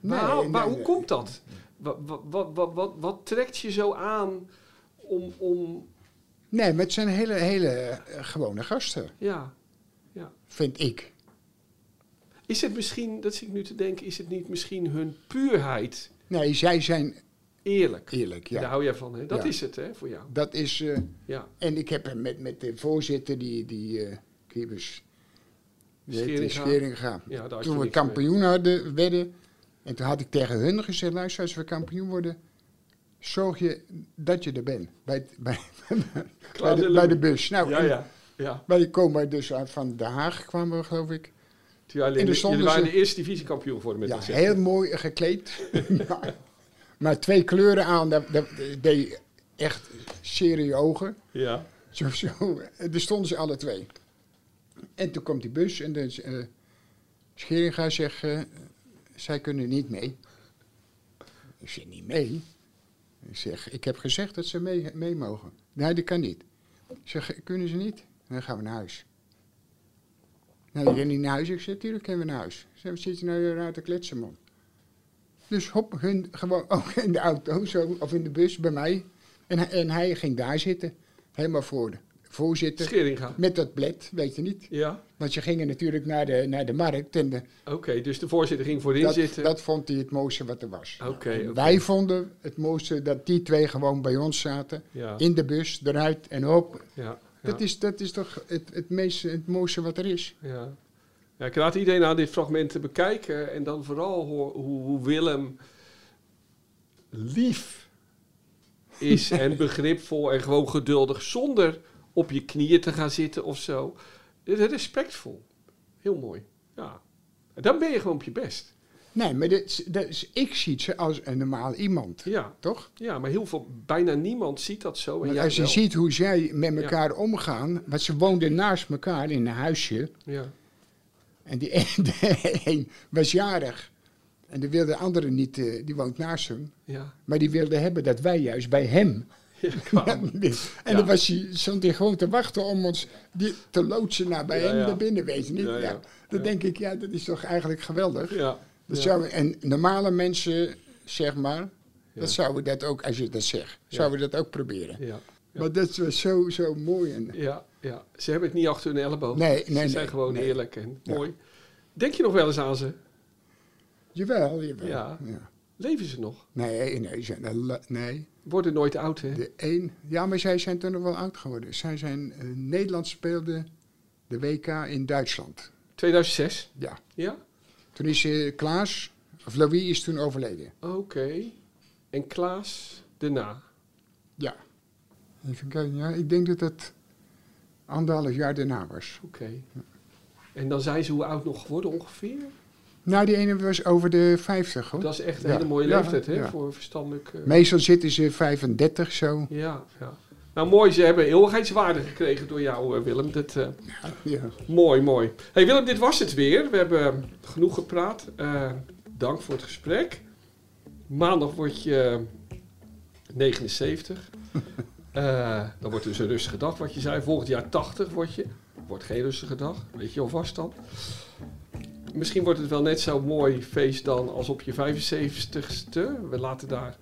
Nee, maar nee, hoe nee. komt dat? Wat, wat, wat, wat, wat trekt je zo aan om... om Nee, maar het zijn hele, hele eh, gewone gasten, ja, ja. vind ik. Is het misschien, dat zit ik nu te denken, is het niet misschien hun puurheid Nee, zij zijn eerlijk? eerlijk, ja. Daar hou jij van, hè? Dat Ja. is het, hè, voor jou. Dat is... eh, Ja. En ik heb met, met de voorzitter, die, die eh Kiebers, Scheringa. Ja, je Toen we mee. kampioen hadden, werden, en toen had ik tegen hun gezegd, luister, als we kampioen worden, zorg je dat je er bent, bij, bij, bij, de, bij de bus. Nou, Ja, ja, ja. Wij komen dus uit van Den Haag, kwamen we geloof ik. Toen jullie, En er stonden jullie waren de eerste divisiekampioen geworden met Ja, heel mooi gekleed. Ja. Maar twee kleuren aan, dat, dat deed echt serie ogen. Ja. Zo, zo. Daar stonden ze alle twee. En toen komt die bus en de eh Scheringa zegt, eh, zij kunnen niet mee. Ik zeg, niet mee? Ik zeg, ik heb gezegd dat ze mee, mee mogen. Nee, dat kan niet. Ik zeg, kunnen ze niet? Dan gaan we naar huis. Nou, je gaat niet naar huis. Ik zeg, tuurlijk gaan we naar huis. Ze we zitten nou raar te kletsen, man. Dus hop, hun gewoon ook in de auto, zo, of in de bus bij mij. En, en hij ging daar zitten, helemaal voor de voorzitter. Scheringa. Met dat blad, weet je niet. Ja. Want ze gingen natuurlijk naar de, naar de markt. En Oké, dus de voorzitter ging voorin dat, zitten. dat vond hij het mooiste wat er was. Oké. Wij vonden het mooiste dat die twee gewoon bij ons zaten. Ja. In de bus, eruit en op. Ja. Dat, is, dat is toch het, het, meeste, het mooiste wat er is. Ja. ja, ik raad iedereen aan dit fragment te bekijken en dan vooral hoor, hoe, hoe Willem lief is en begripvol en gewoon geduldig zonder op je knieën te gaan zitten of zo. Respectvol. Heel mooi. Ja. En dan ben je gewoon op je best. Nee, maar dat is, ik zie ze als een normaal iemand. Ja. Toch? Ja, maar heel veel, bijna niemand ziet dat zo. En jij als je wel. ziet hoe zij met elkaar omgaan. Want ze woonden naast elkaar in een huisje. Ja. En die een, de een was jarig. En die wilde de andere niet, eh, die woont naast hem. Ja. Maar die wilde hebben dat wij juist bij hem. Kwamen. en Ja. dan was hij, stond hij gewoon te wachten om ons die, te loodsen naar bij hem naar binnen, weet je niet. Ja. Dan denk ik, ja, dat is toch eigenlijk geweldig. Ja. Dat zou, en normale mensen, zeg maar, dat zouden dat ook, als je dat zegt, zouden dat ook proberen. Ja. Maar dat was zo, zo mooi. En, Ja, ja, ze hebben het niet achter hun elleboog. Nee, Ze nee, zijn nee, gewoon nee. eerlijk en mooi. Denk je nog wel eens aan ze? Jawel, jawel. Ja. ja. Leven ze nog? Nee, nee, ze zijn la- nee. Worden nooit oud, hè? De een, ja, maar zij zijn toen nog wel oud geworden. Zij zijn, eh, Nederland speelde de WK in Duitsland. 2006? Ja. Ja? Toen is eh, Klaas, of Louis is toen overleden. Oké. En Klaas daarna? Ja. Even kijken, ja, ik denk dat het anderhalf jaar daarna was. Oké. En dan zijn ze hoe oud nog geworden ongeveer? Nou, die ene was over de 50 hoor. Dat is echt een Ja. hele mooie leeftijd, hè? Voor verstandelijk... eh, Meestal zitten ze 35 zo. Ja, ja. Nou, mooi. Ze hebben eeuwigheidswaarde gekregen door jou, eh, Willem. Dat, eh, Ja. Mooi, mooi. hey Willem, dit was het weer. We hebben genoeg gepraat. Dank voor het gesprek. Maandag word je 79. Eh, dan wordt dus een rustige dag, wat je zei. Volgend jaar 80 word je. Wordt geen rustige dag. Weet je alvast dan. Misschien wordt het wel net zo mooi feest dan als op je 75ste. We laten daar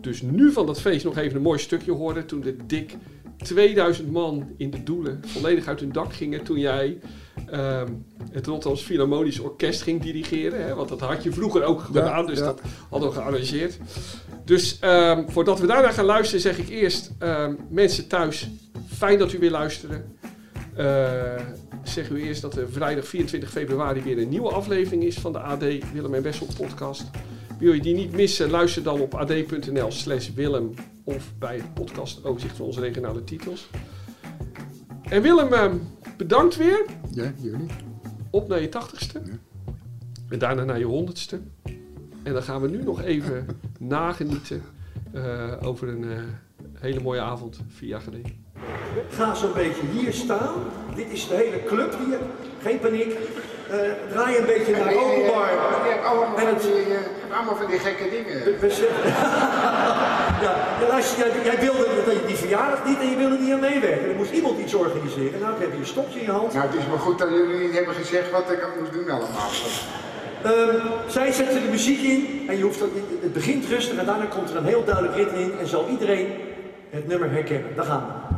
dus nu van dat feest nog even een mooi stukje horen. Toen de dik 2000 man in de doelen volledig uit hun dak gingen. Toen jij ehm, het Rotterdams Philharmonisch Orkest ging dirigeren. Hè? Want dat had je vroeger ook gedaan, dus ja. dat hadden we gearrangeerd. Dus ehm, voordat we daarna gaan luisteren, zeg ik eerst ehm, mensen thuis, fijn dat u weer luisteren. Eh, zeg u eerst dat er vrijdag 24 februari weer een nieuwe aflevering is van de AD Willem en Wessel podcast. Wil je die niet missen, luister dan op ad.nl slash Willem of bij het podcast overzicht van onze regionale titels. En Willem, ehm, bedankt weer. Ja, jullie. Op naar je tachtigste. En daarna naar je honderdste. En dan gaan we nu nog even nagenieten eh, over een eh, hele mooie avond vier jaar geleden. Ga zo'n beetje hier staan. Dit is de hele club hier. Geen paniek. Eh, draai een beetje naar de openbar. Je hebt allemaal En van het- die, je hebt allemaal van die gekke dingen. We ja, luister, jij, jij wilde die- die verjaardag niet en je wilde niet aan meewerken. Er moest iemand iets organiseren. Nou, ik heb hier een stokje in je hand. Nou, het is maar goed dat jullie niet hebben gezegd wat ik moest doen allemaal. Ehm, zij zetten de muziek in en je hoeft dat, het begint rustig en daarna komt er een heel duidelijk ritme in en zal iedereen het nummer herkennen. Daar gaan we.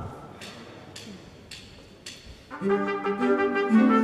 Willem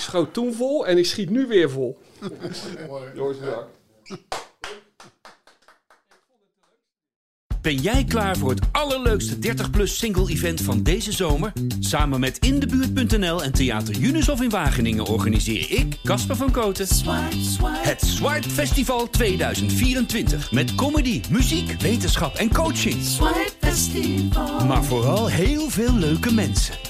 Ik schoot toen vol en ik schiet nu weer vol. Jongens, bedankt. Ben jij klaar voor het allerleukste 30-plus single-event van deze zomer? Samen met Indebuurt.nl en Theater Junushof in Wageningen organiseer ik, Casper van Koten, het Swipe Festival 2024. Met comedy, muziek, wetenschap en coaching. Maar vooral heel veel leuke mensen.